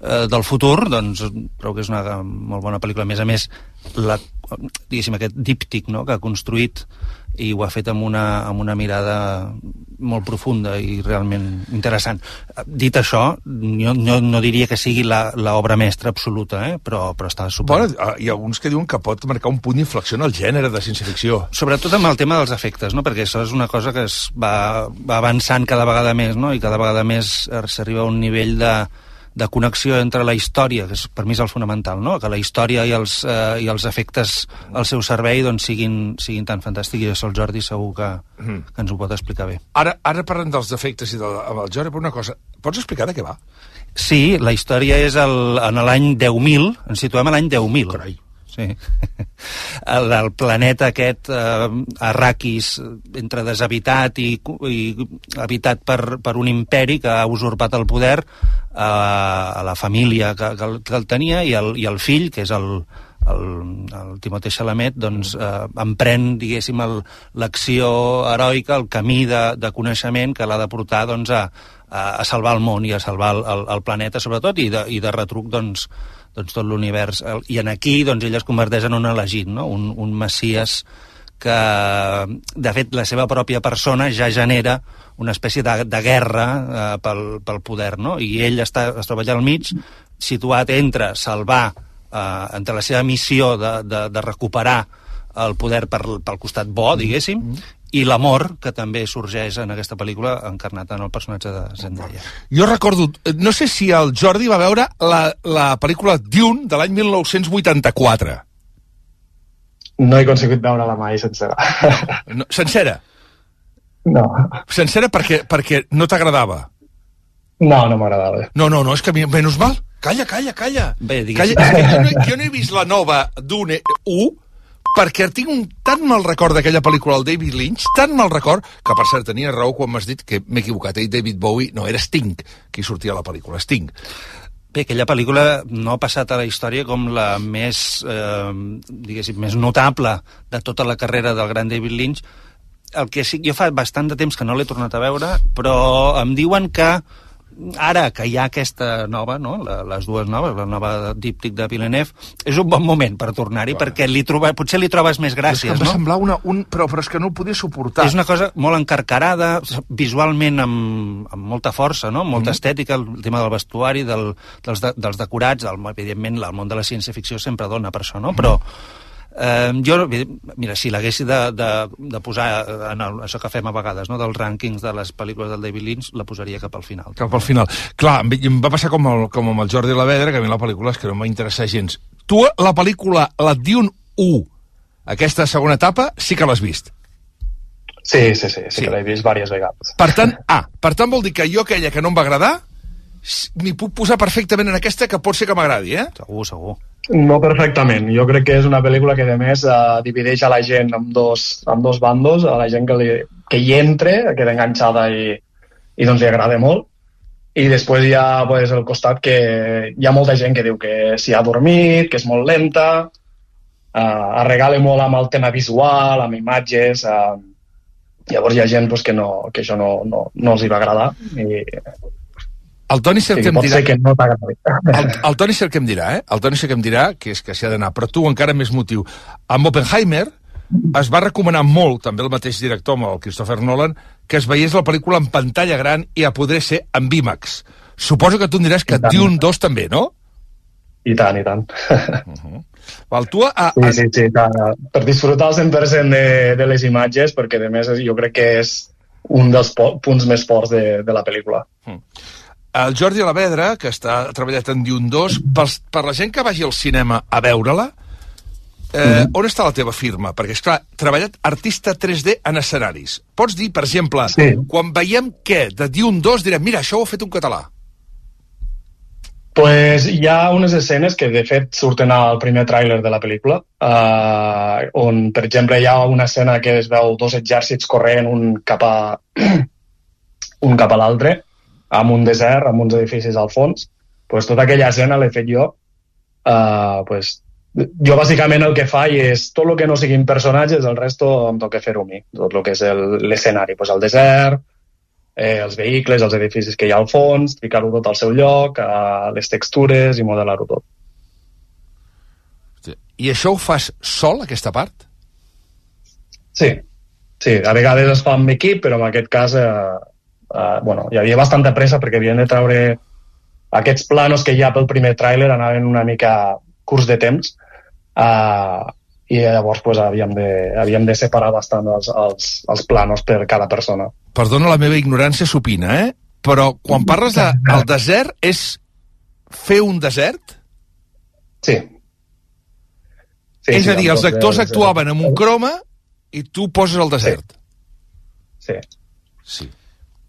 eh, del futur, doncs trobo que és una molt bona pel·lícula. A més a més, la, diguéssim, aquest díptic no? que ha construït i ho ha fet amb una, amb una mirada molt profunda i realment interessant. Dit això, jo no, no diria que sigui la- l'obra mestra absoluta, eh? però, però està super... Bueno, ah, hi ha alguns que diuen que pot marcar un punt d'inflexió en el gènere de ciència-ficció. Sobretot amb el tema dels efectes, no? perquè això és una cosa que es va, va avançant cada vegada més, no? i cada vegada més eh, s'arriba a un nivell de, de connexió entre la història, que és, per mi és el fonamental, no? que la història i els, eh, i els efectes al seu servei doncs, siguin, siguin tan fantàstics, i això el Jordi segur que, Mhm. que ens ho pot explicar bé. Ara, ara parlem dels defectes i de, amb el Jordi, però una cosa, pots explicar de què va? Sí, la història és el, en l'any 10.000, ens situem a l'any 10.000. Carai. Sí. <laughs> El, el planeta aquest, eh, Arrakis, entre deshabitat i, i habitat per, per un imperi que ha usurpat el poder eh, a la família que, que, el, que el tenia i el, i el fill, que és el, el, el Timothée Chalamet doncs, eh, emprèn, diguéssim, l'acció heroica, el camí de, de coneixement que l'ha de portar doncs, a, a, a salvar el món i a salvar el, el, el planeta, sobretot, i de, i de retruc doncs, doncs, tot l'univers. I en aquí doncs, ell es converteix en un elegit, no? un, un messies que, de fet, la seva pròpia persona ja genera una espècie de, de guerra eh, pel, pel poder, no? I ell està, es troba allà al mig, situat entre salvar, eh, entre la seva missió de, de, de recuperar el poder per, pel costat bo, diguéssim, i l'amor que també sorgeix en aquesta pel·lícula encarnat en el personatge de Zendaya. Jo recordo, eh, no sé si el Jordi va veure la, la pel·lícula Dune de l'any 1984. No he aconseguit veure-la mai sencera. No, sencera? No. Sencera perquè, perquè no t'agradava? No, no m'agradava. No, no, no, és que a mi, menys mal. Calla, calla, calla. Bé, calla. És que jo, no, jo no he vist la nova Dune 1 perquè tinc un tan mal record d'aquella pel·lícula del David Lynch, tan mal record, que per cert tenia raó quan m'has dit que m'he equivocat, ell David Bowie, no, era Sting qui sortia a la pel·lícula, Sting. Bé, aquella pel·lícula no ha passat a la història com la més, eh, diguéssim, més notable de tota la carrera del gran David Lynch. El que sí, jo fa bastant de temps que no l'he tornat a veure, però em diuen que ara que hi ha aquesta nova, no? La, les dues noves, la nova díptic de Villeneuve, és un bon moment per tornar-hi, perquè li troba, potser li trobes més és que gràcies, em va no? semblar una... Un, però, però és que no ho podia suportar. És una cosa molt encarcarada, visualment amb, amb molta força, no? molta Mhm. estètica, el tema del vestuari, del, dels, de, dels decorats, el, evidentment el món de la ciència-ficció sempre dona per això, no? però eh, jo, mira, si l'haguessi de, de, de posar en el, això que fem a vegades, no? dels rànquings de les pel·lícules del David Lynch, la posaria cap al final. Cap al final. Clar, em, va passar com, el, com amb el Jordi Lavedra, que a mi la pel·lícula és que no m'ha interessat gens. Tu, la pel·lícula, la Dune 1, aquesta segona etapa, sí que l'has vist. Sí, sí, sí, sí, que l'he vist diverses vegades. Per tant, ah, per tant vol dir que jo aquella que no em va agradar, m'hi puc posar perfectament en aquesta que pot ser que m'agradi, eh? Segur, segur. No perfectament. Jo crec que és una pel·lícula que, a més, eh, divideix a la gent en dos, en dos bandos, a la gent que, li, que hi entre, queda enganxada i, i doncs li agrada molt, i després hi ha pues, el costat que hi ha molta gent que diu que s'hi ha dormit, que és molt lenta, eh, arregala molt amb el tema visual, amb imatges, eh, llavors hi ha gent pues, que, no, que això no, no, no els hi va agradar i El Toni Sí, que em dirà... que no. El, el Toni que em dirà, eh? El Toni que em dirà que és que s'hi ha d'anar, però tu encara més motiu. Amb Oppenheimer es va recomanar molt, també el mateix director, amb el Christopher Nolan, que es veiés la pel·lícula en pantalla gran i a poder ser en IMAX. Suposo que tu em diràs que. Dune 2 també, no? I tant, i tant. Val, tu a, a, Sí, sí, sí, tant. per disfrutar al 100% de, de les imatges, perquè a més jo crec que és un dels punts més forts de, de la pel·lícula. El Jordi Alavedra, que està treballat en Dune 2, pels, per la gent que vagi al cinema a veure-la, eh, on està la teva firma? Perquè, és clar, treballat artista 3D en escenaris. Pots dir, per exemple, Sí. quan veiem què de Dune 2, direm, mira, això ho ha fet un català. Pues hi ha unes escenes que de fet surten al primer tràiler de la pel·lícula, eh, on per exemple hi ha una escena que es veu dos exèrcits corrent un cap a, <clears throat> un cap a l'altre, amb un desert, amb uns edificis al fons. Pues tota aquella escena l'he fet jo. Eh, pues, jo bàsicament el que faig és tot el que no siguin personatges, el resto em toca fer-ho a mi. Tot el que és el- l'escenari, pues el desert, eh, els vehicles, els edificis que hi ha al fons, ficar-ho tot al seu lloc, eh, les textures i modelar-ho tot. I això ho fas sol, aquesta part? Sí, sí, a vegades es fa amb equip, però en aquest cas eh, eh, bueno, hi havia bastanta pressa perquè havien de treure aquests planos que hi ha pel primer tràiler anaven una mica curts de temps eh, i llavors pues, havíem, de, havíem de separar bastant els, els, els planos per cada persona. Perdona la meva ignorància supina, eh? Però quan parles de, el desert, és fer un desert? Sí. sí és sí, a dir, els actors el- actuaven amb un croma i tu poses el desert. Sí. Sí.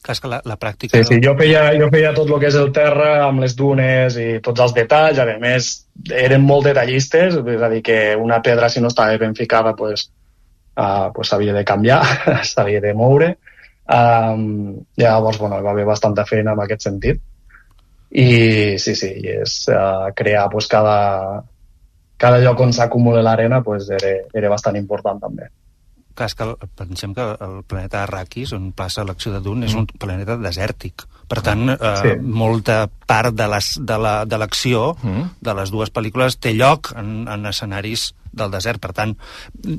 Clar, és que la, la pràctica... Sí, sí, jo feia, jo feia tot el que és el terra amb les dunes i tots els detalls, a més eren molt detallistes, és a dir que una pedra si no estava ben ficada pues, uh, pues s'havia de canviar, <laughs> s'havia de moure. Um, llavors, bueno, va haver bastanta feina en aquest sentit. I sí, sí, i és uh, crear pues, cada, cada lloc on s'acumula l'arena pues, era, era bastant important també. Clar, és que el, pensem que el planeta Arrakis, on passa l'acció de Dune, és un planeta desèrtic. Per tant, eh, Sí. molta part de les- de la- de l'acció de, Mm. de les dues pel·lícules té lloc en, en escenaris del desert. Per tant,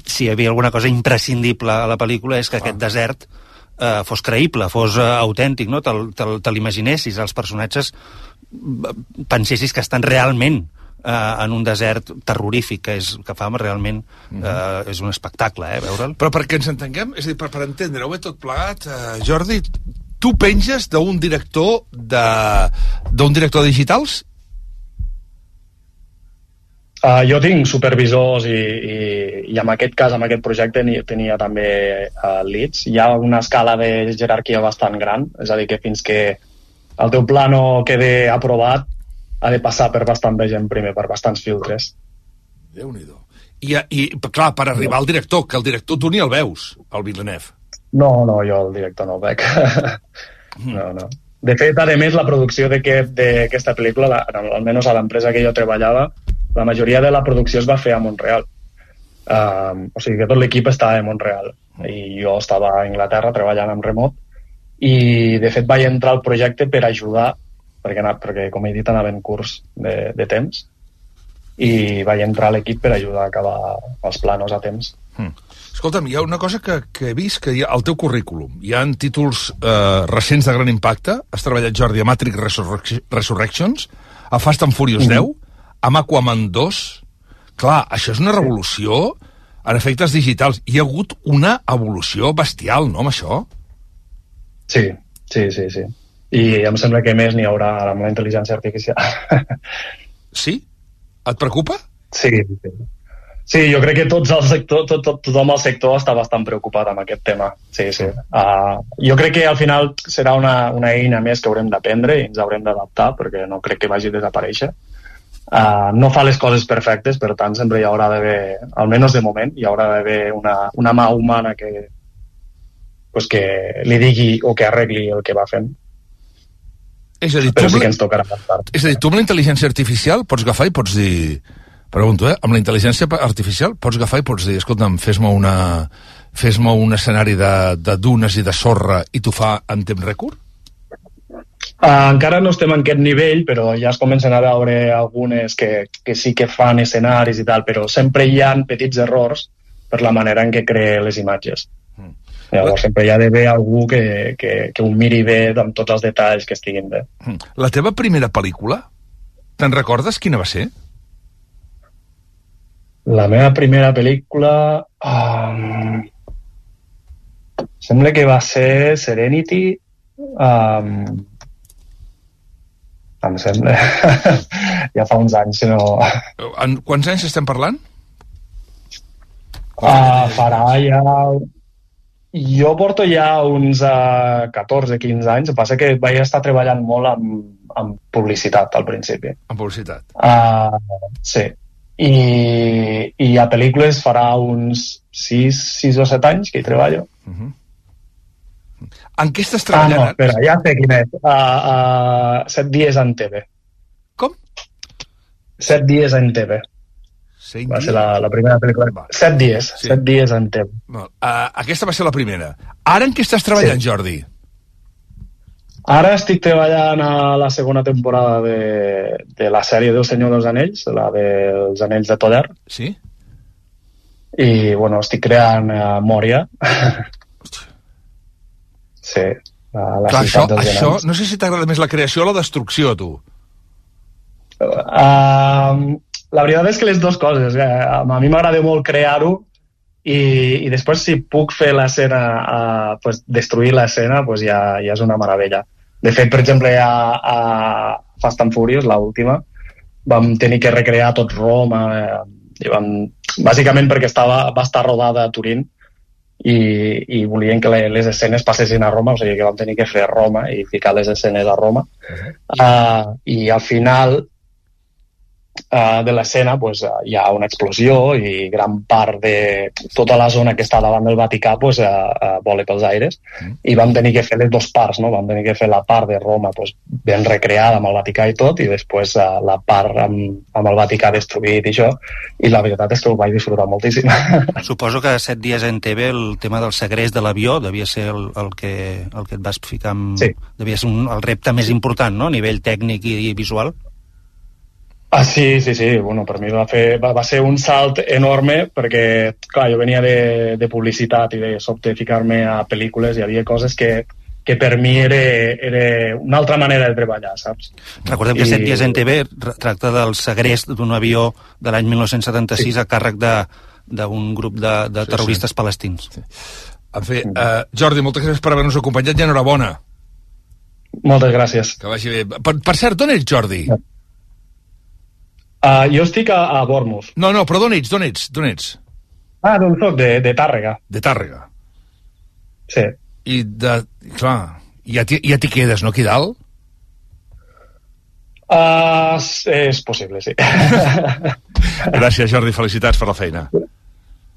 si hi havia alguna cosa imprescindible a la pel·lícula és que aquest desert eh, fos creïble, fos eh, autèntic, no? Te'l te, te l'imaginessis, els personatges eh, pensessis que estan realment eh, en un desert terrorífic, que, és, que fa realment... Eh, és un espectacle, eh, veure'l. Però perquè ens entenguem, és a dir, per, per entendre-ho tot plegat, eh, Jordi, tu penges d'un director de d'un director de digitals? Uh, jo tinc supervisors i, i, i en aquest cas, en aquest projecte, ni- tenia també uh, leads. Hi ha una escala de jerarquia bastant gran, és a dir, que fins que el teu pla no quede aprovat, ha de passar per bastanta gent primer, per bastants filtres. Déu-n'hi-do. I, I, clar, per arribar al director, que el director tu ni el veus, el Villeneuve. No, no, jo el director no el veig. <laughs> no, no. De fet, a més, la producció d'aquest- d'aquesta pel·lícula, la, almenys a l'empresa que jo treballava, la majoria de la producció es va fer a Montreal. Um, o sigui que tot l'equip estava a Montreal i jo estava a Anglaterra treballant en remot i de fet vaig entrar al projecte per ajudar perquè, perquè com he dit anava en curs de, de temps i vaig entrar a l'equip per ajudar a acabar els planos a temps. Mm. Escolta'm, hi ha una cosa que, que he vist, que hi ha, al teu currículum hi ha títols eh, recents de gran impacte. Has treballat, Jordi, a Matrix Resurrec Resurrections, a Fast and Furious Mhm. 10, a Aquaman 2... Clar, això és una revolució en efectes digitals. Hi ha hagut una evolució bestial, no, amb això? Sí, sí, sí, sí. I em sembla que més n'hi haurà ara amb la intel·ligència artificial. <laughs> sí? Et preocupa? Sí, sí. Sí, jo crec que tots el sector, tot, tot, tothom al sector està bastant preocupat amb aquest tema. Sí, sí. Uh, jo crec que al final serà una, una eina més que haurem d'aprendre i ens haurem d'adaptar perquè no crec que vagi a desaparèixer. Uh, no fa les coses perfectes, per tant sempre hi haurà d'haver, almenys de moment, hi haurà d'haver una, una mà humana que, pues que li digui o que arregli el que va fent. És a dir, Però tu sí que ens tocarà. És a dir, tu amb la intel·ligència artificial pots agafar i pots dir... Pregunto, eh? Amb la intel·ligència artificial pots agafar i pots dir, escolta'm, fes-me una... fes-me un escenari de, de dunes i de sorra i t'ho fa en temps rècord? Uh, encara no estem en aquest nivell, però ja es comencen a veure algunes que, que sí que fan escenaris i tal, però sempre hi ha petits errors per la manera en què crea les imatges. Llavors sempre hi ha d'haver algú que, que, que ho miri bé amb tots els detalls que estiguin bé. Mm. La teva primera pel·lícula, te'n recordes quina va ser? La meva primera pel·lícula... Um, sembla que va ser Serenity. Um, em sembla. <laughs> ja fa uns anys, no... En quants anys estem parlant? Uh, farà ja... Jo porto ja uns uh, 14-15 anys, el que passa que vaig estar treballant molt amb, amb publicitat al principi. En publicitat. Uh, sí. I, I a pel·lícules farà uns 6, 6 o 7 anys que hi treballo. Uh -huh. En què estàs Ah, treballant? no, espera, ja sé quin és. Uh, uh, 7 dies en TV. Com? 7 dies en TV. Set Va dies? ser la, la primera pel·lícula. 7 dies, Sí. 7 dies en TV. Uh, aquesta va ser la primera. Ara en què estàs treballant, Sí. Jordi? Ara estic treballant a la segona temporada de, de la sèrie del Senyor dels Anells, la dels Anells de Poder, Sí? i bueno, estic creant uh, Mòria. sí, a la Clar, això, dels això, Anells. no sé si t'agrada més la creació o la destrucció, a tu. Uh, la veritat és que les dues coses. Eh? A mi m'agrada molt crear-ho i, i després si puc fer l'escena, uh, pues, destruir l'escena, pues ja, ja és una meravella. De fet, per exemple, a, a Fast and Furious, la última, vam tenir que recrear tot Roma, eh, i vam, bàsicament perquè estava, va estar rodada a Turín i, i volien que le- les escenes passessin a Roma, o sigui que vam tenir que fer Roma i ficar les escenes a Roma. Uh, I al final uh, de l'escena pues, uh, hi ha una explosió i gran part de tota la zona que està davant del Vaticà pues, uh, uh, vola pels aires mm. i vam tenir que fer les dues parts, no? vam tenir que fer la part de Roma pues, ben recreada amb el Vaticà i tot i després uh, la part amb, amb el Vaticà destruït i això i la veritat és que ho vaig disfrutar moltíssim. <laughs> Suposo que set dies en TV el tema del segrest de l'avió devia ser el, el, que, el que et vas ficar amb... Sí. Devia ser un, el repte més important, no?, a nivell tècnic i, i visual. Ah, sí, sí, sí. Bueno, per mi va, fer, va, va ser un salt enorme perquè, clar, jo venia de, de publicitat i de sobte ficar-me a pel·lícules i hi havia coses que, que per mi era, era una altra manera de treballar, saps? Recordem que I... Set dies en TV tracta del segrest d'un avió de l'any 1976 sí. a càrrec d'un grup de, de sí, terroristes sí. palestins. Sí. En fi, uh, Jordi, moltes gràcies per haver-nos acompanyat i enhorabona. Moltes gràcies. Que vagi bé. Per, per cert, d'on ets, Jordi? Uh, jo estic a, a Bormos. No, no, però d'on ets, d'on ets, d'on ets? Ah, doncs soc de, de Tàrrega. De Tàrrega. Sí. I de... Clar, ja t'hi ja quedes, no, aquí dalt? Uh, és possible, sí. <laughs> Gràcies, Jordi, felicitats per la feina.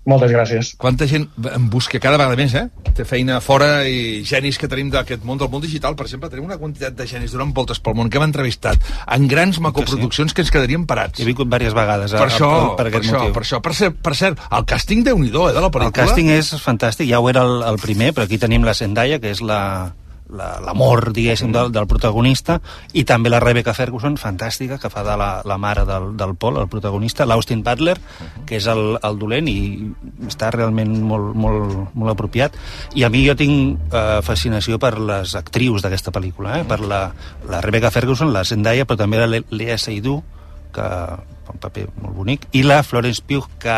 Moltes gràcies. Quanta gent en busca cada vegada més, eh? Té feina fora i genis que tenim d'aquest món, del món digital, per exemple, tenim una quantitat de genis donant voltes pel món que hem entrevistat en grans macoproduccions que ens quedaríem parats. He vingut diverses vegades a, per això, a, per, per, aquest això, motiu. per això. Per cert, per cert, el càsting déu nhi eh, de la pel·lícula. El càsting és fantàstic, ja ho era el, el primer, però aquí tenim la Zendaya, que és la, l'amor, la, diguéssim, del, del protagonista, i també la Rebecca Ferguson, fantàstica, que fa de la, la mare del, del Paul, el protagonista, l'Austin Butler, que és el, el dolent, i està realment molt, molt, molt apropiat. I a mi jo tinc eh, fascinació per les actrius d'aquesta pel·lícula, eh? per la, la Rebecca Ferguson, la Zendaya, però també la Lea Seydoux, que fa un paper molt bonic, i la Florence Pugh, que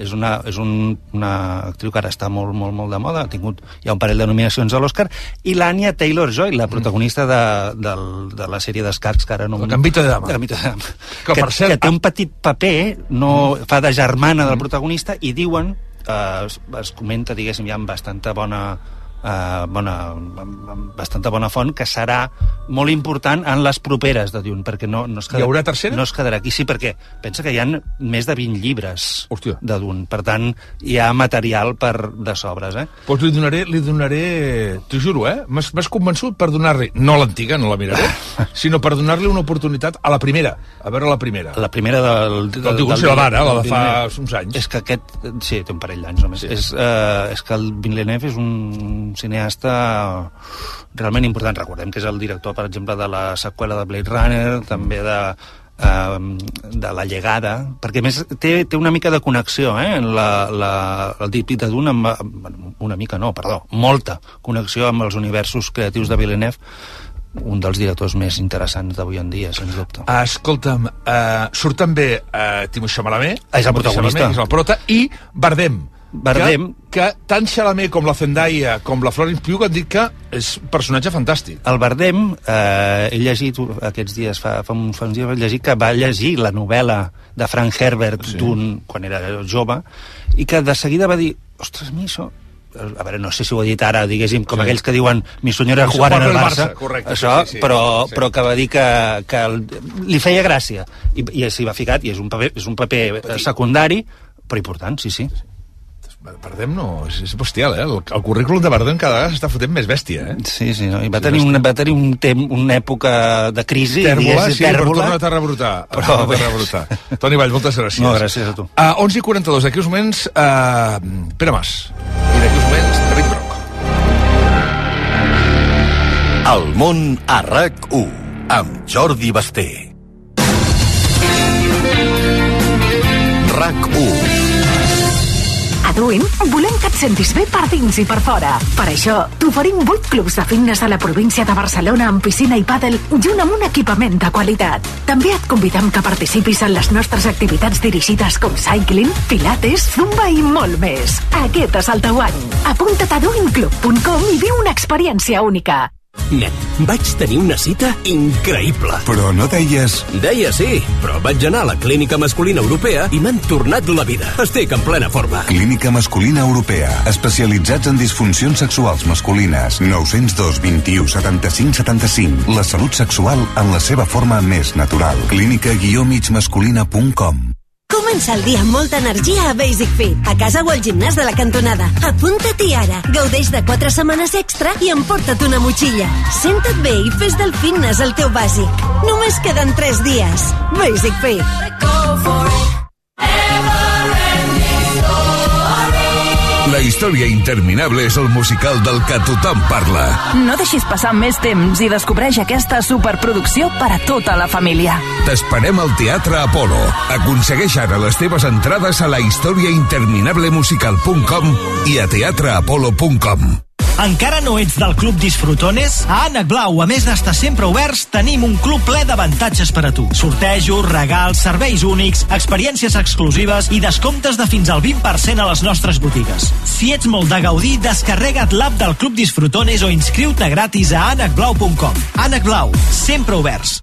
és una, és un, una actriu que ara està molt, molt, molt de moda, ha tingut ja un parell de nominacions a l'Oscar, i l'Anya Taylor-Joy, la protagonista de, de, de la sèrie d'escacs que ara no... El Gambito de Dama. Gambito de Dama. Que, que, cert, que té un petit paper, no, fa de germana del protagonista, i diuen, eh, es, es comenta, diguéssim, ja amb bastanta bona eh, bona, bastanta bona font, que serà molt important en les properes de Dune, perquè no, no es quedarà, Hi haurà tercera? No es quedarà aquí, sí, perquè pensa que hi ha més de 20 llibres Hòstia. de Dune, per tant, hi ha material per de sobres, eh? Doncs li donaré, li donaré, t'ho juro, eh? M'has convençut per donar-li, no l'antiga, no la miraré, <laughs> sinó per donar-li una oportunitat a la primera, a veure la primera. La primera del... del, del, del, del la d'ara, la de fa uns anys. És que aquest, sí, té un parell d'anys només. Sí. És, eh, és que el Villeneuve és un cineasta realment important. Recordem que és el director, per exemple, de la seqüela de Blade Runner, també de, eh, de La llegada, perquè més té, té una mica de connexió, eh, en la, la, el de Dune, amb, una mica no, perdó, molta connexió amb els universos creatius de Villeneuve, un dels directors més interessants d'avui en dia, sens dubte. Escolta'm, uh, surt també uh, Timothée Chalamet, és el protagonista. És el prota, i Bardem, Bardem. Que, que tant Chalamet com la Zendaya com la Florence Pugh han dit que és un personatge fantàstic. El Bardem, eh, he llegit aquests dies, fa, fa, uns, fa uns dies, he llegit que va llegir la novel·la de Frank Herbert sí. d'un, quan era jove, i que de seguida va dir, ostres, mi això a veure, no sé si ho he dit ara, diguéssim, com sí. aquells que diuen mi senyora jugar en el Barça, Barça correcte, això, sí, sí, sí, però, sí. però que va dir que, que el, li feia gràcia, i, i s'hi va ficat, i és un paper, és un paper secundari, però important, sí, sí. sí. Bardem no, és, és bestial, eh? El, el currículum de Bardem cada vegada s'està fotent més bèstia, eh? Sí, sí, no? I va tenir, una, va tenir un tem, una època de crisi, tèrbola, sí, tèrbola. però torna a rebrotar. Però, a rebrotar. Toni Vall, moltes gràcies. No, gràcies a tu. A uh, 11 i 42, d'aquí uns moments, uh, Pere Mas. I d'aquí uns moments, David Broc. El món a RAC1, amb Jordi Basté. RAC1 A Duin volem que et sentis bé per dins i per fora. Per això, t'oferim 8 clubs de fitness a la província de Barcelona amb piscina i pàdel i un amb un equipament de qualitat. També et convidem que participis en les nostres activitats dirigides com cycling, pilates, zumba i molt més. Aquest és el teu any. Apunta't a duinclub.com i viu una experiència única. Nen, vaig tenir una cita increïble. Però no deies... Deia sí, però vaig anar a la Clínica Masculina Europea i m'han tornat la vida. Estic en plena forma. Clínica Masculina Europea. Especialitzats en disfuncions sexuals masculines. 902 21 75 75. La salut sexual en la seva forma més natural. Clínica-migmasculina.com Comença el dia amb molta energia a Basic Fit. A casa o al gimnàs de la cantonada. Apunta-t'hi ara. Gaudeix de 4 setmanes extra i emporta't una motxilla. Senta't bé i fes del fitness el teu bàsic. Només queden 3 dies. Basic Fit. La història interminable és el musical del que tothom parla. No deixis passar més temps i descobreix aquesta superproducció per a tota la família. T'esperem al Teatre Apolo. Aconsegueix ara les teves entrades a la historiainterminablemusical.com i a teatreapolo.com. Encara no ets del Club Disfrutones? A Ànec Blau, a més d'estar sempre oberts, tenim un club ple d'avantatges per a tu. Sortejos, regals, serveis únics, experiències exclusives i descomptes de fins al 20% a les nostres botigues. Si ets molt de gaudir, descarrega't l'app del Club Disfrutones o inscriu-te gratis a anacblau.com. Ànec Blau, sempre oberts.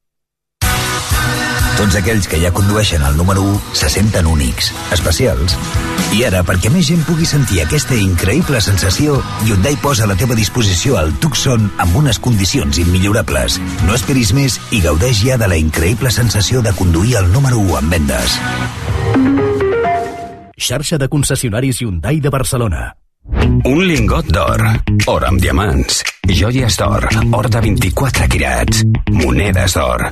Tots aquells que ja condueixen el número 1 se senten únics, especials. I ara, perquè més gent pugui sentir aquesta increïble sensació, Hyundai posa a la teva disposició el Tucson amb unes condicions immillorables. No esperis més i gaudeix ja de la increïble sensació de conduir el número 1 en vendes. Xarxa de concessionaris Hyundai de Barcelona. Un lingot d'or, or amb diamants, joies d'or, or de 24 quirats, monedes d'or.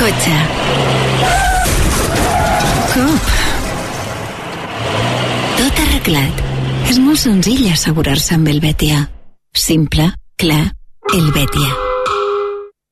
Cotxe. Cop. Tot arreglat. És molt senzill assegurar-se amb el Betia. Simple, clar, el Betia.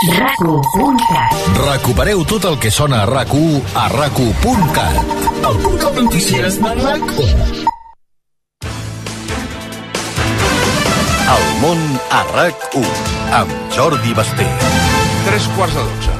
RAC1.cat Recupereu tot el que sona a RAC1 a RAC1.cat. El portal de notícies de RAC1. El món a RAC1 amb Jordi Basté. Tres quarts de dotze.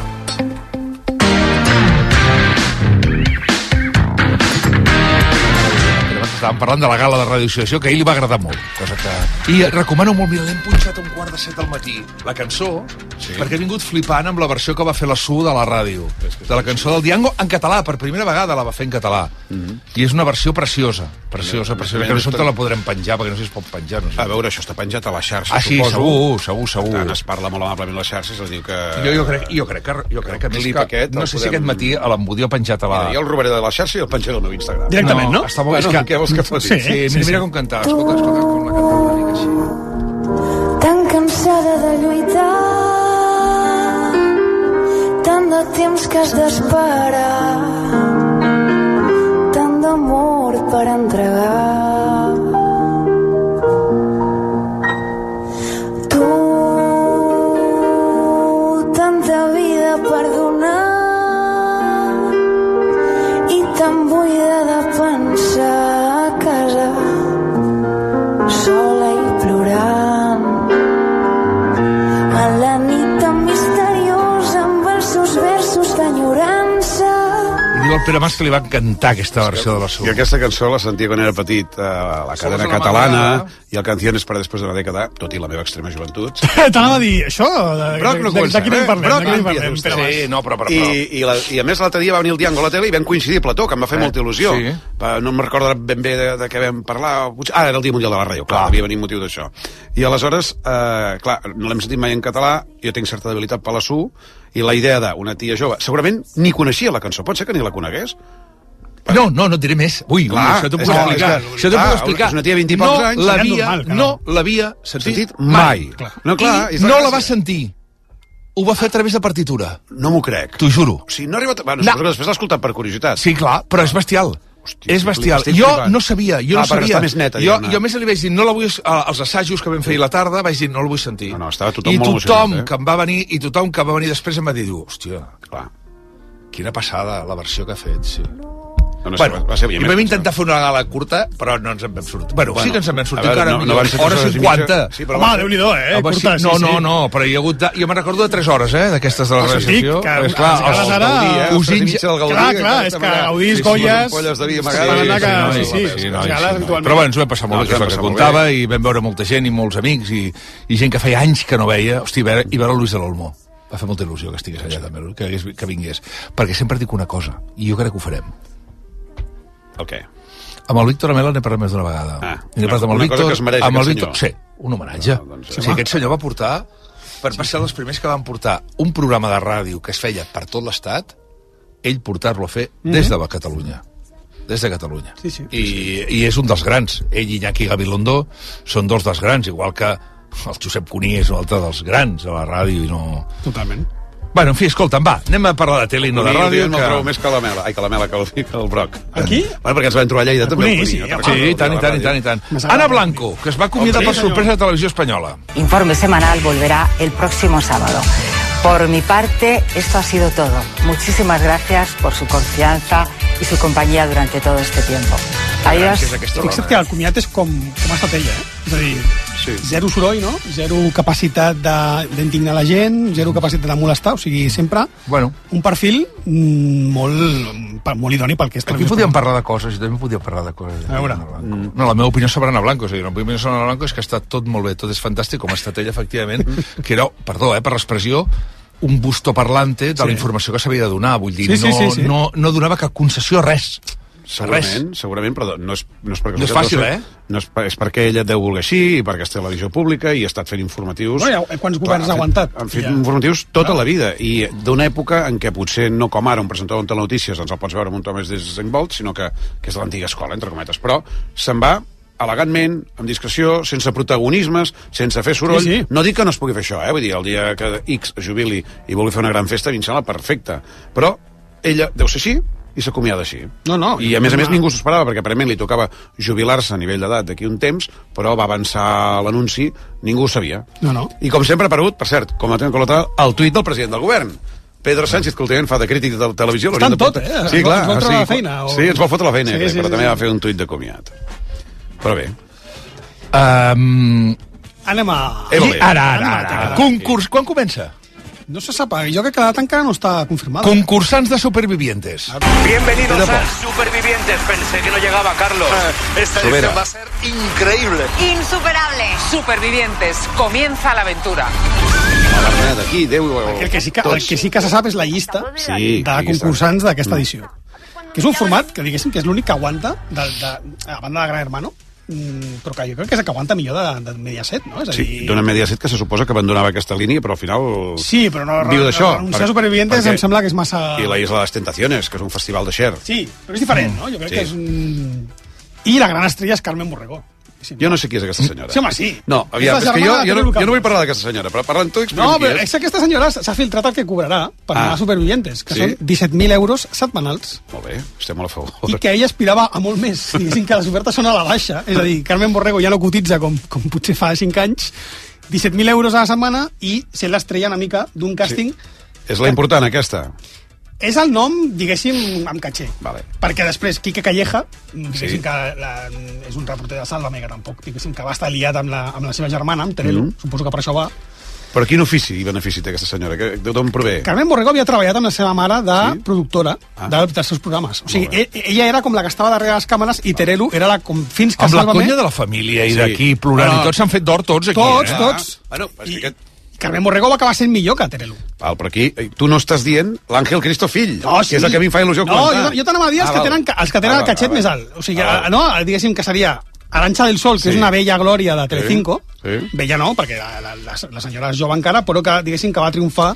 Estàvem parlant de la gala de radioassociació, que a ell li va agradar molt. Cosa que... I recomano molt, mira, l'hem punxat un quart de set al matí, la cançó, sí. perquè he vingut flipant amb la versió que va fer la Su de la ràdio, de la cançó del Diango en català, per primera vegada la va fer en català. Mm -hmm. I és una versió preciosa, preciosa, preciosa, que no sé la podrem penjar, perquè no sé si es pot penjar. No sé. A veure, això està penjat a la xarxa, Ah, sí, suposo. segur, segur, segur. Tant, es parla molt amablement a les xarxes, es diu que... Jo, jo, crec, jo crec que, jo crec que, El clip que aquest no sé si podem- aquest matí a l'embudió penjat a la... Mira, jo el robaré de la xarxa i el penjaré al meu Instagram. Directament, no? Està bo, Bueno, és que... què vols que faci? Sí, sí, mira, mira com cantava. Escolta, escolta com la cantava una mica així. Cansada de lluitar. Tant de temps que has d'esperar. Tant d'amor per entregar Pere Mas que li va encantar aquesta versió de la I aquesta cançó la sentia quan era petit a la cadena catalana mañana. i el Canciones para después de una dècada, tot i la meva extrema joventut. <laughs> T'anava a dir, això, Broc no comença, eh? parlem, Broc no. Sí, no, però, però, I, i, la, I a més l'altre dia va venir el Diango a la tele i vam coincidir a Plató, que em va fer Eh, molta il·lusió. sí. No me'n recordo ben bé de, de què vam parlar. Potser- Ah, era el Dia Mundial de la Ràdio, clar, havia venit motiu d'això. I aleshores, eh, clar, no l'hem sentit mai en català, jo tinc certa debilitat per la SU, i la idea d'una tia jove, segurament ni coneixia la cançó, pot ser que ni la conegués? No, no, no et diré més. Ui, Clar, ui, això t'ho puc explicar. que- Això t'ho clar, puc explicar. és una tia de 20 i pocs no anys, l'havia, no no. l'havia sentit, Sentit mai. mai. No, clar, I no la va sentir. Ho va fer a través de partitura. No m'ho crec. T'ho juro. O sigui, no ha arribat... Bueno, No. que després l'ha escoltat per curiositat. Sí, clar, però és bestial. Hòstia, és bestial. Jo no sabia, jo Ah, no sabia. està més neta, jo, jo més li vaig dir, no la vull... a- als assajos que vam fer la tarda, vaig dir, no la vull sentir. No, no, estava tothom I molt tothom eh? que em va venir, i tothom que va venir després em va dir, hòstia, Clar. Quina passada la versió que ha fet, sí. No, no, bueno, va ser, i vam intentar fer una gala curta, però no ens en vam sortir. Bueno, Bueno, sí que ens en vam sortir encara no- no ser hora tres hores i 50. mitja. Sí, però Home, Déu-n'hi-do, eh? Home, Curta, sí, no, sí, no, sí. no, però hi ha hagut... De, jo me'n recordo de 3 hores, eh, d'aquestes de la realització. que És clar, els- ara- els Gaudí, eh, Us inge- del Gaudí, Clar, clar, és que. Gaudís, Goyes... polles de vi Sí, amagades. sí, Sí, no. Però bueno, ens ho vam passar molt No, bé, ens que és el que bé. i vam veure molta gent i molts amics, i, i gent que feia anys que no veia. Hosti, i veure, i veure el Lluís de l'Olmó. Va fer molta il·lusió que estigués allà també, que, hagués, que vingués. Perquè sempre dic una cosa, i jo crec que ho farem. El què? Amb el Víctor Amela n'he parlat més d'una vegada. Ah, I n'he parlat amb el una cosa Víctor... que es mereix amb el aquest Víctor, senyor. sí, un homenatge. Ah, doncs, sí, aquest senyor va portar, per va ser dels primers que van portar un programa de ràdio que es feia per tot l'Estat, ell portar-lo a fer des de Catalunya des de Catalunya. Sí, sí. I, I és un dels grans. Ell i Iñaki Gabilondo són dos dels grans, igual que el Josep Cuní és un altre dels grans a la ràdio i no... Totalment. Bueno, en fi, escolta'm, va, anem a parlar de tele i no de ràdio. últimament me'l trobo més que la mela. Ai, que la mela, que el, que el broc. Aquí? Bueno, perquè ens vam trobar a Lleida, també. Cuní, sí, Sí, i tant, i tant, i tant, i tant. Anna Blanco, que es va acomiadar Sí, per sorpresa de Televisió Espanyola. Informe semanal volverá el próximo sábado. Por mi parte, esto ha sido todo. Muchísimas gracias por su confianza y su compañía durante todo este tiempo. Adiós. Gràcies a aquesta Fixa't que el comiat és com, com ha estat ella, eh? És a dir, Sí. zero soroll, no? Zero capacitat de- d'indignar la gent, zero capacitat de molestar, o sigui, sempre Bueno, un perfil mm, molt, molt idoni pel que és aquí podíem parlar de coses, i també podíem parlar de coses. A veure. Mm. No, la meva opinió sobre Ana Blanco, és a dir, la meva opinió sobre Ana Blanco és que està tot molt bé, tot és fantàstic, com ha estat ella, efectivament, <laughs> que era, perdó, eh, per l'expressió, un busto parlante de Sí. la informació que s'havia de donar, vull dir, Sí, sí, no, sí, sí. no, no donava cap concessió a res. Segurament, segurament, però no és, no és perquè... No és fàcil, eh? No és, és perquè ella deu voler així, i perquè és televisió pública, i ha estat fent informatius... No, ja, quants governs ha aguantat? Han fet Ja. informatius tota la vida, i d'una època en què potser no com ara un presentador de telenotícies ens el pots veure amb un to més desenvolt, sinó que, que és de l'antiga escola, entre cometes, però se'n va elegantment, amb discreció, sense protagonismes, sense fer soroll. Sí, sí. No dic que no es pugui fer això, eh? Vull dir, el dia que X jubili i vulgui fer una gran festa, a mi em sembla perfecte. Però ella deu ser així i s'acomiada així. No, no. I a més a més ningú s'ho esperava, perquè aparentment li tocava jubilar-se a nivell d'edat d'aquí un temps, però va avançar l'anunci, ningú ho sabia. No, no. I com sempre ha aparegut, per cert, com a tema col·lateral, el tuit del president del govern. Pedro Sánchez, que últimament fa de crític de televisió... Està en tot, eh? Sí, Ens clar. vol treure sí, la feina, o- Sí, ens vol fotre la feina, Sí, sí, sí, però sí, també sí. va fer un tuit de comiat. Però bé. Um, Anem a... Eh, i, ara, ara, ara. la Concurs, quan comença? No se sap, jo crec que la data encara no està confirmada. Concursants de Supervivientes. Bienvenidos a Supervivientes. Pensé que no llegaba Carlos. Esta Sobera. edición va a ser increíble. Insuperable. Supervivientes. Comienza la aventura. Aquí, Déu... El que, sí que, el que sí que se sap és la llista Sí, de concursants d'aquesta edició. Que és un format que diguéssim que és l'únic que aguanta, de, de, a banda de Gran Hermano, mm, però que jo crec que és el que aguanta millor de, de Mediaset, no? És a Sí, dir, d'una Mediaset que se suposa que abandonava aquesta línia, però al final... Sí, però no, viu d'això. renunciar a Supervivientes em sembla que és massa... I la Isla de les Tentaciones, que és un festival de Xer. Sí, però és diferent, no? Jo crec Sí. que és un... I la gran estrella és Carmen Borregó. Jo no sé qui és aquesta senyora. Sí, home, sí. No, aviam, És és, que jo, jo, no, jo no vull parlar d'aquesta senyora, però parlant tu, No, però qui és que aquesta senyora s'ha filtrat el que cobrarà per Ah. anar a Supervivientes, que Sí? són 17.000 euros setmanals. Molt bé, estem molt a favor. i que ella aspirava a molt més. Diguéssim que les ofertes són a la baixa. És a dir, Carmen Borrego ja no cotitza com, com potser fa 5 anys, 17.000 euros a la setmana i ser l'estrella una mica d'un càsting. És la important, aquesta. És el nom, diguéssim, amb caché. Vale. Perquè després Quique Calleja, diguéssim Sí. que la, és un reporter de Sálvame, que tampoc, diguéssim, que va estar liat amb la, amb la seva germana, amb Terelu, Mhm. suposo que per això va, Però quin ofici i benefici té aquesta senyora? D'on prové? Carmen Borrego havia treballat amb la seva mare de sí? productora ah. de, dels seus programes. O sigui, e- ella era com la que estava darrere les càmeres i Terelu era la com fins que Amb la conya de la família i Sí. d'aquí plorant Ah. i tots s'han fet d'or tots aquí. Tots, eh? tots. Bueno, és que aquest... Carmen Borrego va acabar sent millor que Terelu. Val, però aquí eh, tu no estàs dient l'Àngel Cristo fill, No, que és el que a mi em fa il·lusió no, comentar. jo, jo t'anava a dir els, Ah, que tenen, els que tenen Ah, el catxet val, més alt. O sigui, Ah, no, diguéssim que seria Aranxa del Sol, que Sí. és una vella glòria de Telecinco. Sí. Vella no, perquè la, la, la, la senyora és jove encara, però que, diguéssim, que va triomfar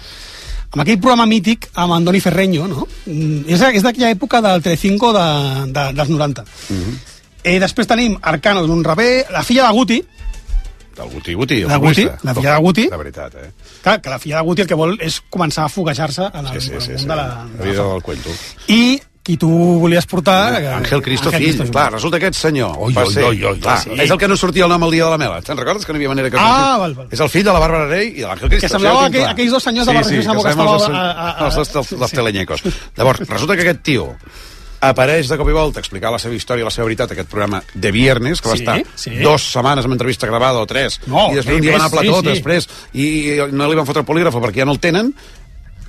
amb aquell programa mític amb Andoni Ferreño, no? Mm, És, és d'aquella època del Telecinco de, de, dels 90. Mhm. eh, després tenim Arcano, un raper, la filla de Guti, Del Guti Guti, La Guti, la filla de Guti. La veritat, eh? clar, que la filla de Guti el que vol és començar a foguejar-se en el, Sí, sí, en el sí, món sí. de la... La vida del cuento. I qui tu volies portar... eh, Àngel Cristo Ángel fill. Cristo Clar, resulta que aquest senyor Oi, oi, oi, oi, clar, sí. És el que no sortia el nom el dia de la mela. Te'n recordes que no hi havia manera que... Ah, val, val. És el fill de la Bàrbara Rey i de l'Àngel Cristo. Que semblava aquell- clar. aquells dos senyors de sí, Barrio sí, Sésamo que sabem els, estava a- a- a- els, els, els, els telenyecos. Llavors, resulta que aquest tio apareix de cop i volta a explicar la seva història, la seva veritat, aquest programa de viernes, que va Sí, estar sí. dues setmanes amb entrevista gravada o tres, No, i després eh, un dia va anar a plató, sí, sí. després, i no li van fotre polígrafo perquè ja no el tenen,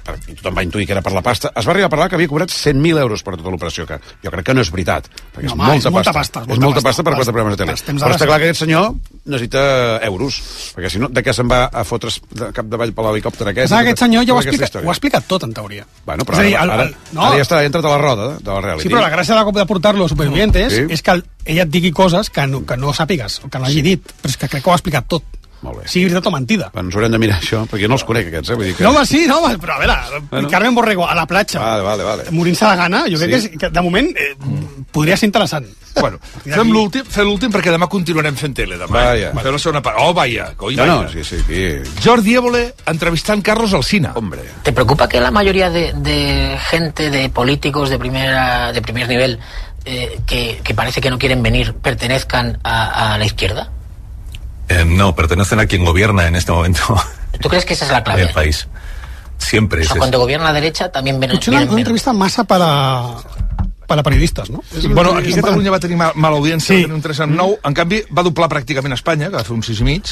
per- i tothom va intuir que era per la pasta, es va arribar a parlar que havia cobrat 100.000 euros per tota l'operació, que jo crec que no és veritat, perquè No, és, home, molta és molta pasta. pasta, És molta pasta per quatre programes de tele. Però està clar que aquest senyor necessita euros, perquè si no, de què se'n va a fotre's de capdavall per l'helicòpter aquest? Clar, aquest senyor ja ho ha, explicat, història. ho ha explicat tot, en teoria. Bueno, però És a dir, ara, el- ara, el- no. ara ja està entrat a la roda de la reality. Sí, però la gràcia de, de portar-lo a Supervivientes Sí. és que el- ella et digui coses que no, que no sàpigues, o que no hagi dit, però és que crec que ho ha explicat tot. Molt bé. Sigui veritat o mentida. Ens haurem de mirar això, perquè jo no els conec, aquests, eh? Vull dir que... No, home, sí, no, home, però a veure, Bueno. Carmen Borrego a la platja, Vale, vale, vale. morint-se de gana, jo crec Sí. que, és, que de moment eh, podria ser interessant. Bueno, <laughs> fem l'últim, fem l'últim perquè demà continuarem fent tele, demà. Vaya. Fem la segona part. Oh, vaya, coi, No, vaya. no, sí, sí, aquí... Jordi Évole entrevistant Carlos Alsina. Hombre. ¿Te preocupa que la mayoría de, de gente, de políticos de, primera, de primer nivel, eh, que, que parece que no quieren venir, pertenezcan a, a la izquierda? Eh, no, pertenecen a quien gobierna en este momento <laughs> ¿Tú crees que esa es la clave? el país. Siempre O es sea, eso. cuando gobierna la derecha también ven, Potser una, una entrevista massa per a, per a periodistes, no? Bueno, el- aquí a Catalunya va tenir mal, mala audiència, Sí. sí. va tenir un 3 en 9, en canvi va doblar pràcticament a Espanya, que va fer un 6 i mig,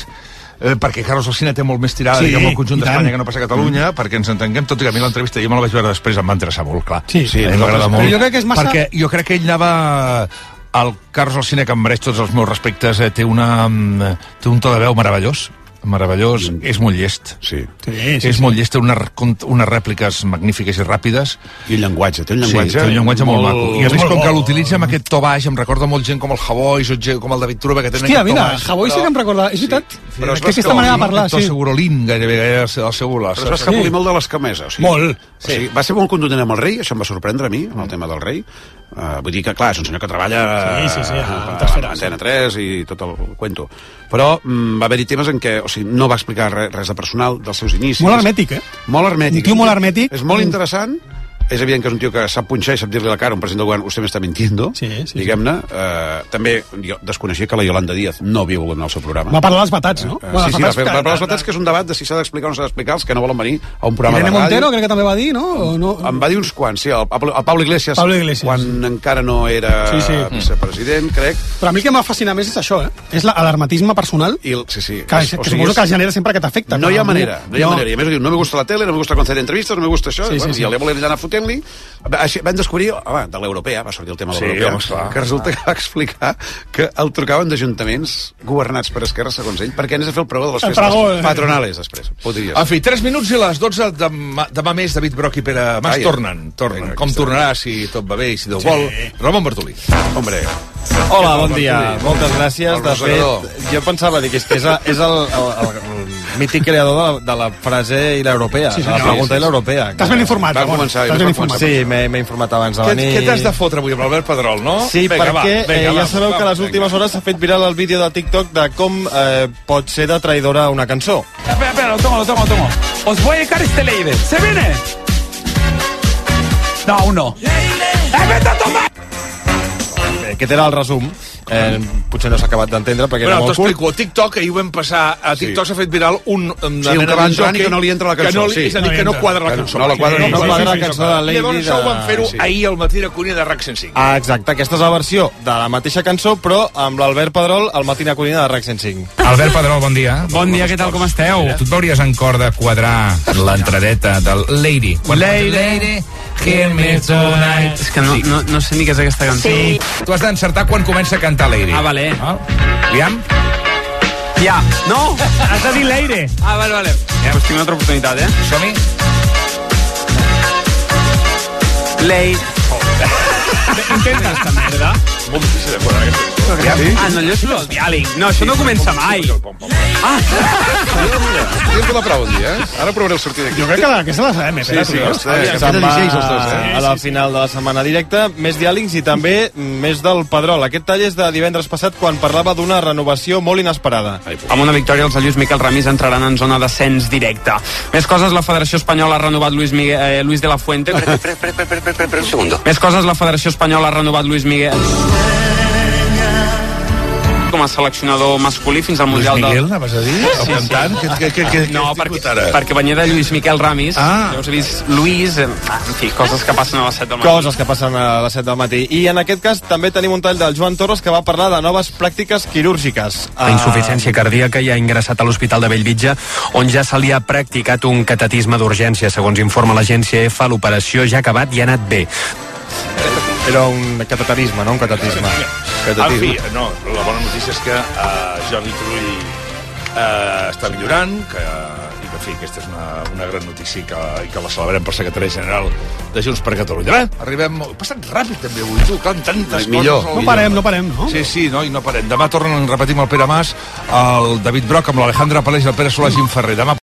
eh, perquè Carlos Alsina té molt més tirada Sí, sí, diguem, al conjunt d'Espanya que no passa a Catalunya, mm. perquè ens entenguem, tot i que a mi l'entrevista jo me la vaig veure després, em va interessar molt, clar. Sí, sí nosaltres- m'agrada molt. jo crec que és massa- Perquè jo crec que ell anava... El Carlos Alsina, que em mereix tots els meus respectes, eh, té, una, mm, té un to de veu meravellós, meravellós, mm. és molt llest. Sí. Sí, sí, és sí. molt llest, té unes, unes rèpliques magnífiques i ràpides. I un llenguatge, té un llenguatge... Sí, té un llenguatge molt, molt- maco. I a més, com que l'utilitza amb aquest to baix, em recorda molt gent com el Javois o com el David Truba, que tenen Hòstia, aquest to mira, baix. Javoy sí que em recorda, és veritat? Però es que va aquesta manera de parlar, to sí. segurolín, gairebé, gairebé el seu- el seu volar. Però es va escapolir molt de l'escamesa. O sigui, Molt. O sigui, va ser molt contundent amb el rei, això em va sorprendre a mi, amb el tema del rei. Uh, vull dir que, clar, és un senyor que treballa Sí, sí, sí, eh, a a, a Antena 3 i tot el cuento. Però mm, va haver-hi temes en què o sigui, no va explicar res, res de personal, dels seus inicis. Molt hermètic, eh? Molt hermètic. Un tio molt hermètic. És molt interessant, és evident que és un tio que sap punxar i sap dir-li a la cara a un president del govern, usted m'està mintiendo, Sí, sí, diguem-ne. Eh, també jo desconeixia que la Yolanda Díaz no havia volgut anar al seu programa. Va parlar dels batats, no? Eh, Bueno, sí, sí, va fer, que- va parlar dels batats, que és un debat de si s'ha d'explicar o no s'ha d'explicar, els que no volen venir a un programa Irene de ràdio. Montero, crec que també va dir, no? O no? Em va dir uns quants, sí, el, Pablo- el Pablo Iglesias, Pablo Iglesias. quan encara no era Sí, sí. vicepresident, crec. Però a mi el que m'ha fascinat més és això, eh? És la- l'alarmatisme personal I el, sí, sí. que, És- que sigui, suposo és- que genera sempre aquest efecte. No que hi ha manera, no hi ha manera. I a més diu, no me gusta la tele, no me gusta conceder entrevistes, no me gusta això. Sí, Sí, sí, bueno, sí. I a li anar fotent-li. Així Van descobrir, home, de l'europea, va sortir el tema de Sí, l'europea, home, esclar. que resulta que va explicar que el trucaven d'ajuntaments governats per Esquerra, segons ell, perquè anés a fer el pregó de les festes pregó, eh. patronales, després. Podries. En fi, 3 minuts i les 12 demà, demà més David Broc i Pere Mas Ai, tornen, tornen. vinga, Com tornarà, si tot va bé i si Déu vol. Ramon Bartolí. Hombre, Hola, bon dia. Moltes gràcies. De fet, jo pensava dir que és, és, el, el, el, el mític creador de la, de la frase i l'europea, Sí, sí, la pregunta Sí, i sí. l'europea. T'has ben informat, Va Ramon. començar, va ben informat. Sí, m'he informat abans de Què, venir. què t'has de fotre avui amb l'Albert Pedrol, no? Sí, Vinga, va, perquè vinga, eh, va, ja sabeu va, que a les últimes hores s'ha fet viral el vídeo de TikTok de com eh, pot ser de traïdora una cançó. Espera, espera, lo tomo, lo tomo, lo tomo. Os voy a dedicar este Leiber. ¿Se viene? No, aún no. ¡Eh, vete a tomar! Aquest era el resum. Eh, potser no s'ha acabat d'entendre perquè Bueno, era molt curt. t'explico. A TikTok, ahir ho vam passar, a TikTok s'ha fet viral un... um, Sí, un que va entrant i que no li entra la cançó, Que no, li- sí. és a dir, No que no quadra la Que no- cançó. no la quadra, Sí, no sí, quadra sí, la sí, cançó sí. de Lady Llavors això ho van de- fer-ho sí. ahir al matí de Cunha de RAC 105. Ah, exacte, aquesta és la versió de la mateixa cançó, però amb l'Albert Pedrol al Matina Codina de RAC 105. Albert Pedrol, bon dia. Bon dia, què tal, com esteu? Tu et veuries en cor de quadrar l'entradeta del Lady. Lady. Lady, hear me tonight. És que no, no, no sé ni què és aquesta cançó. Sí. Tu has d'encertar quan comença a cantar Lady. Ah, vale. Ah, Aviam. Ja. No! Has de dir l'aire. Ah, vale, vale. Ja, pues tinc una altra oportunitat, eh? Som-hi. Late. <laughs> Intenta aquesta merda. Molt difícil de quadrar aquesta Ah, no, allò és el diàleg. No, això no comença mai. Ah! Podríem fer la prova un dia, eh? Ara provaré el sortir d'aquí. Jo crec que la, aquesta la sabem, eh? Sí, sí, tu, ostres, eh? que Se'n va 16 els dos, eh? a la final de la setmana directa, més diàlegs i també més del Pedrol. Aquest tall és de divendres passat quan parlava d'una renovació molt inesperada. Amb una victòria, els de Lluís Miquel Ramis entraran en zona d'ascens directe. Més coses, la Federació Espanyola ha renovat Luis, Miguel, eh, Luis de la Fuente. Espera, espera, espera, espera un segundo. Més coses, la Federació Espanyola ha renovat Luis Miguel com a seleccionador masculí fins al Luis Mundial Miguel, del... anaves a dir? El cantant? Que, que, que, que, No, que perquè, ara? perquè venia de Lluís Miquel Ramis, Ah. llavors he vist Luis, eh, ah, en fi, coses que passen a les 7 del matí. Coses que passen a les 7 del matí. I en aquest cas també tenim un tall del Joan Torres que va parlar de noves pràctiques quirúrgiques. La insuficiència cardíaca i ha ingressat a l'Hospital de Bellvitge, on ja se li ha practicat un catetisme d'urgència. Segons informa l'agència EFA, l'operació ja ha acabat i ha anat bé. Era un cateterisme, no? Un catetisme. En fi, no, la bona notícia és que uh, Jordi Turull uh, està millorant, que, i que, en fi, aquesta és una, una gran notícia i que, i que la celebrem per secretari general de Junts per Catalunya. Bé, arribem... Ha passat ràpid, també, avui, tu, clar, tantes Ai, millor. coses. No parem, no parem, no? Sí, sí, no, i no parem. Demà tornen, repetim, el Pere Mas, el David Broc amb l'Alejandra Palés i el Pere Solà Gim Ferrer. Demà